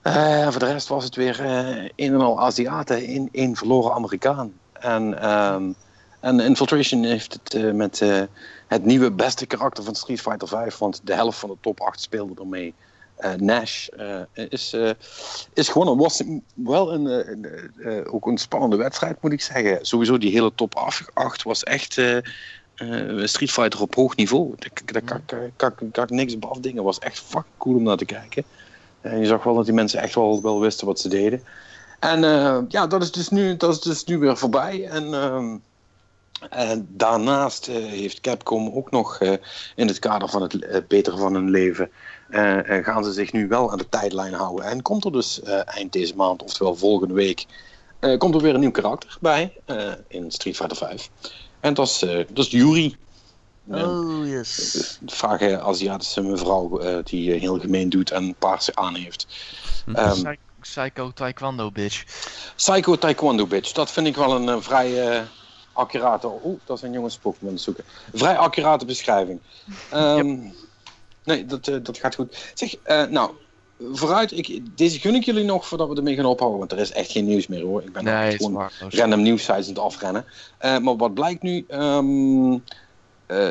Eh, voor de rest was het weer eh, een en al Aziaten, één één verloren Amerikaan. En, ehm, en Infiltration heeft het eh, met eh, het nieuwe beste karakter van Street Fighter 5, want de helft van de top 8 speelde ermee. Eh, Nash is, is gewonnen. Was wel een, een, ook een spannende wedstrijd, moet ik zeggen. Sowieso die hele top 8 was echt Street Fighter op hoog niveau. Daar, kan, kan, kan, ik niks op afdingen. Was echt fucking cool om naar te kijken. En je zag wel dat die mensen echt wel wisten wat ze deden. En eh, ja, dat is, dus nu, dat is dus nu weer voorbij. En, ehm, en daarnaast eh, heeft Capcom ook nog eh, in het kader van het eh, beteren van hun leven... eh, eh, gaan ze zich nu wel aan de tijdlijn houden. En komt er dus eh, eind deze maand, oftewel volgende week... eh, komt er weer een nieuw karakter bij eh, in Street Fighter 5. En dat is, eh, dat is Yuri. En- Oh, yes. de vage Aziatische mevrouw eh, die eh, heel gemeen doet en paarse aan heeft. Ehm, Psy- Psycho Taekwondo, bitch. Psycho Taekwondo Bitch, dat vind ik wel een vrij eh, accurate. Oeh, dat zijn jongens Pokémon zoeken. Vrij accurate beschrijving. Ehm, Nee, dat, eh, dat gaat goed. Zeg, eh, nou, vooruit. Ik, deze gun ik jullie nog voordat we ermee gaan ophouden, want er is echt geen nieuws meer hoor. Ik ben Nee, gewoon waardeloos. random nieuwsites aan het afrennen. Maar wat blijkt nu? ehm, eh,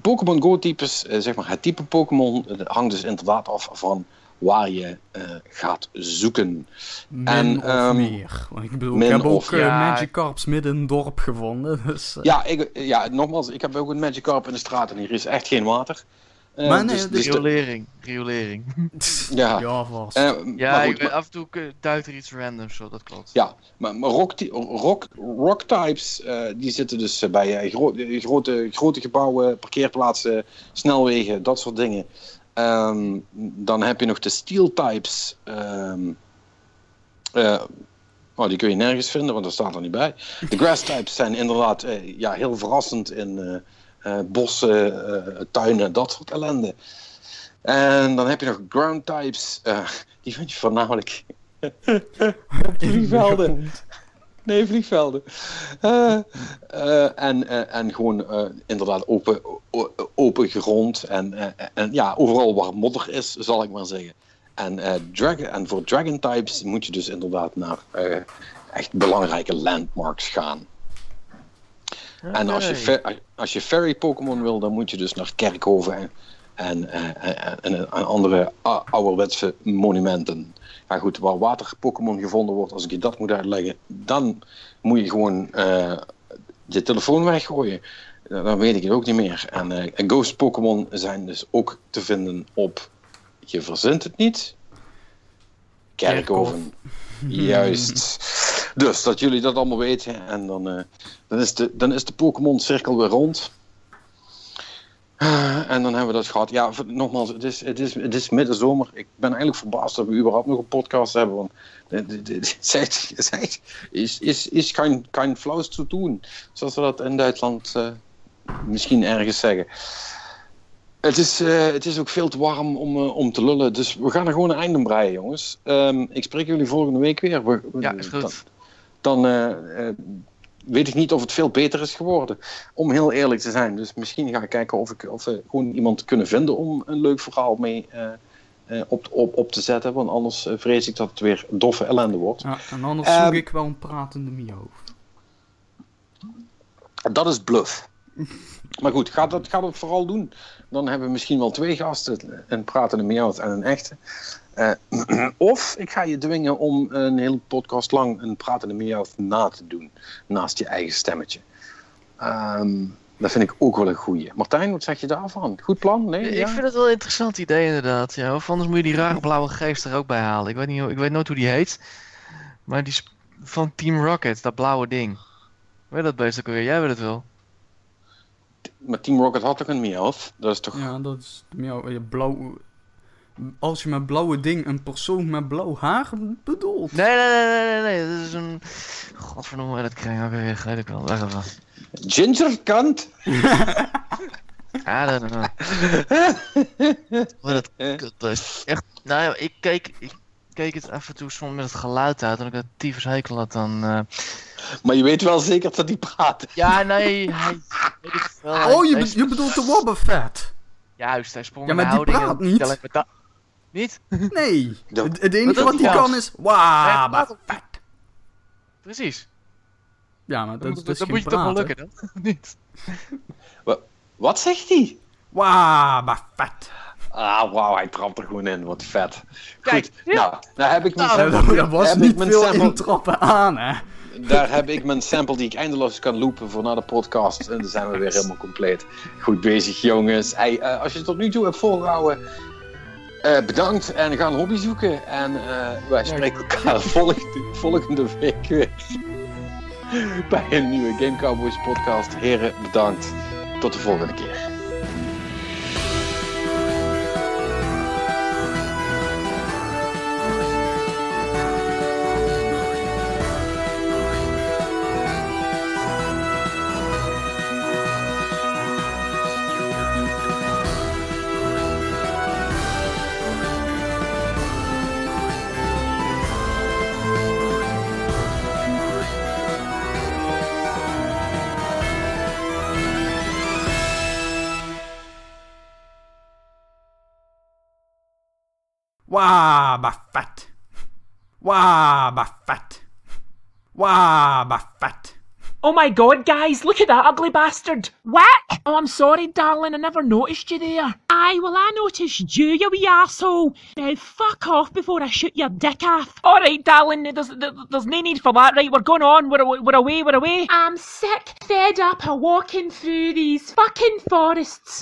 Pokémon Go-types, eh, zeg maar het type Pokémon, hangt dus inderdaad af van waar je eh, gaat zoeken. Min En, of ehm, meer. Want ik bedoel, ik heb ook eh, Ja. Magikarps midden in het dorp gevonden. *laughs* Dus, eh, Ja, ik, ja, nogmaals, ik heb ook een Magikarp in de straat en hier is echt geen water. Eh, Maar nee, dus, dus Riolering, riolering. *laughs* ja, ja, vast. eh, Ja, maar ik goed, weet, maar- af en toe duikt er iets randoms op, dat klopt. Ja, maar, maar rock, rock, rock types, eh, die zitten dus bij gro- grote, grote gebouwen, parkeerplaatsen, snelwegen, dat soort dingen. Ehm, dan heb je nog de steel types. ehm, eh, oh, die kun je nergens vinden, want dat staat er niet bij. De grass types zijn inderdaad eh, ja, heel verrassend in eh, bossen, tuinen, dat soort ellende. En dan heb je nog ground types. die vind je voornamelijk *laughs* *laughs* op vliegvelden. *laughs* Nee, vliegvelden. Eh, eh, en, eh, en gewoon inderdaad open, open grond. En, en ja, overal waar modder is, zal ik maar zeggen. En, dragon, en voor dragon types moet je dus inderdaad naar echt belangrijke landmarks gaan. En als je, als je fairy Pokémon wil, dan moet je dus naar kerkhoven en, en, en, en, en andere ouderwetse monumenten. Ja goed, waar water Pokémon gevonden wordt, als ik je dat moet uitleggen, dan moet je gewoon eh, je telefoon weggooien. Dan weet ik het ook niet meer. En, eh, en Ghost Pokémon zijn dus ook te vinden op, je verzint het niet, Kerkhoven. Juist. Dus dat jullie dat allemaal weten. En dan, eh, dan is de, dan is de Pokémon-cirkel weer rond. Ah, en dan hebben we dat gehad. Ja, nogmaals, het is, het, is, het is middenzomer. Ik ben eigenlijk verbaasd dat we überhaupt nog een podcast hebben. Want het is, *laughs* is, is, is geen, geen flauws te doen. Zoals we dat in Duitsland eh, misschien ergens zeggen. Het is, eh, het is ook veel te warm om, eh, om te lullen. Dus we gaan er gewoon een einde aan breien, jongens. Ehm, ik spreek jullie volgende week weer. We- we- Ja, is goed. Dan, dan weet ik niet of het veel beter is geworden. Om heel eerlijk te zijn. Dus misschien ga ik kijken of, ik, of we gewoon iemand kunnen vinden om een leuk verhaal mee eh, eh, op, op, op te zetten. Want anders eh, vrees ik dat het weer doffe ellende wordt. Ja, en anders Ehm, zoek ik wel een pratende miauw. Dat is bluff. *laughs* Maar goed, ga dat, ga dat vooral doen. Dan hebben we misschien wel twee gasten. Een pratende meowth en een echte. Eh, *clears throat* of ik ga je dwingen om een hele podcast lang een pratende meowth na te doen. Naast je eigen stemmetje. Ehm, Dat vind ik ook wel een goeie. Martijn, wat zeg je daarvan? Goed plan? Nee? Ik Ja? vind het wel een interessant idee inderdaad. Ja, of anders moet je die rare blauwe geest er ook bij halen. Ik weet, niet, hoe- ik weet nooit hoe die heet. Maar die van Team Rocket, dat blauwe ding. Weet je dat beest ook weer? Jij weet het wel. Maar Team Rocket had toch een Meowth? Dat is toch... Ja, dat is je blauw... Als je met blauwe ding een persoon met blauw haar bedoelt. Nee, nee, nee, nee, nee, nee. Dat is een... Godverdomme, dat kring ook weer. Weet ik wel. Wacht even. Ginger kant? I don't know. Wat dat kutbeest. Echt, nou ja, ik keek, ik keek het af en toe soms met het geluid uit en ik dat tyfus hekel had dan... eh, Maar je weet wel zeker dat die praten. Ja, nee, hij... weet ik hij- Oh, je, hij je bedoelt de Wobbuffet? Juist, hij sprong Ja, in de maar die houding praat en niet. Niet? Nee. Dat- Het, het enige dat wat hij kan is... Wauw, praat vet. Precies. Ja, maar dat, moet- dat is moet je toch wel lukken dan? *laughs* Niet? Wat zegt hij? Wauw, maar vet. Ah, wauw, hij trapt er gewoon in. Wat vet. Kijk, Goed, ja. nou, nou heb ik mijn Nou, sample, *laughs* Er was niet mijn veel sample- intrappen aan, hè. Daar heb ik mijn sample die ik eindeloos kan loopen voor na de podcast. En dan zijn we weer helemaal compleet. Goed bezig, jongens. Hey, eh, als je het tot nu toe hebt volgehouden, eh, bedankt. En ga een hobby zoeken. En eh, wij spreken elkaar *laughs* volgende, volgende week weer. Bij een nieuwe Game Cowboys podcast. Heren, bedankt. Tot de volgende keer. Wauw, maar vet. Oh my god, guys, look at that ugly bastard. What? Oh, I'm sorry, darling, I never noticed you there. Aye, well, I noticed you, you wee arsehole. Now, fuck off before I shoot your dick off. Alright, darling, there's, there- there's no need for that, right? We're going on, we're, we're away, we're away. I'm sick, fed up of walking through these fucking forests.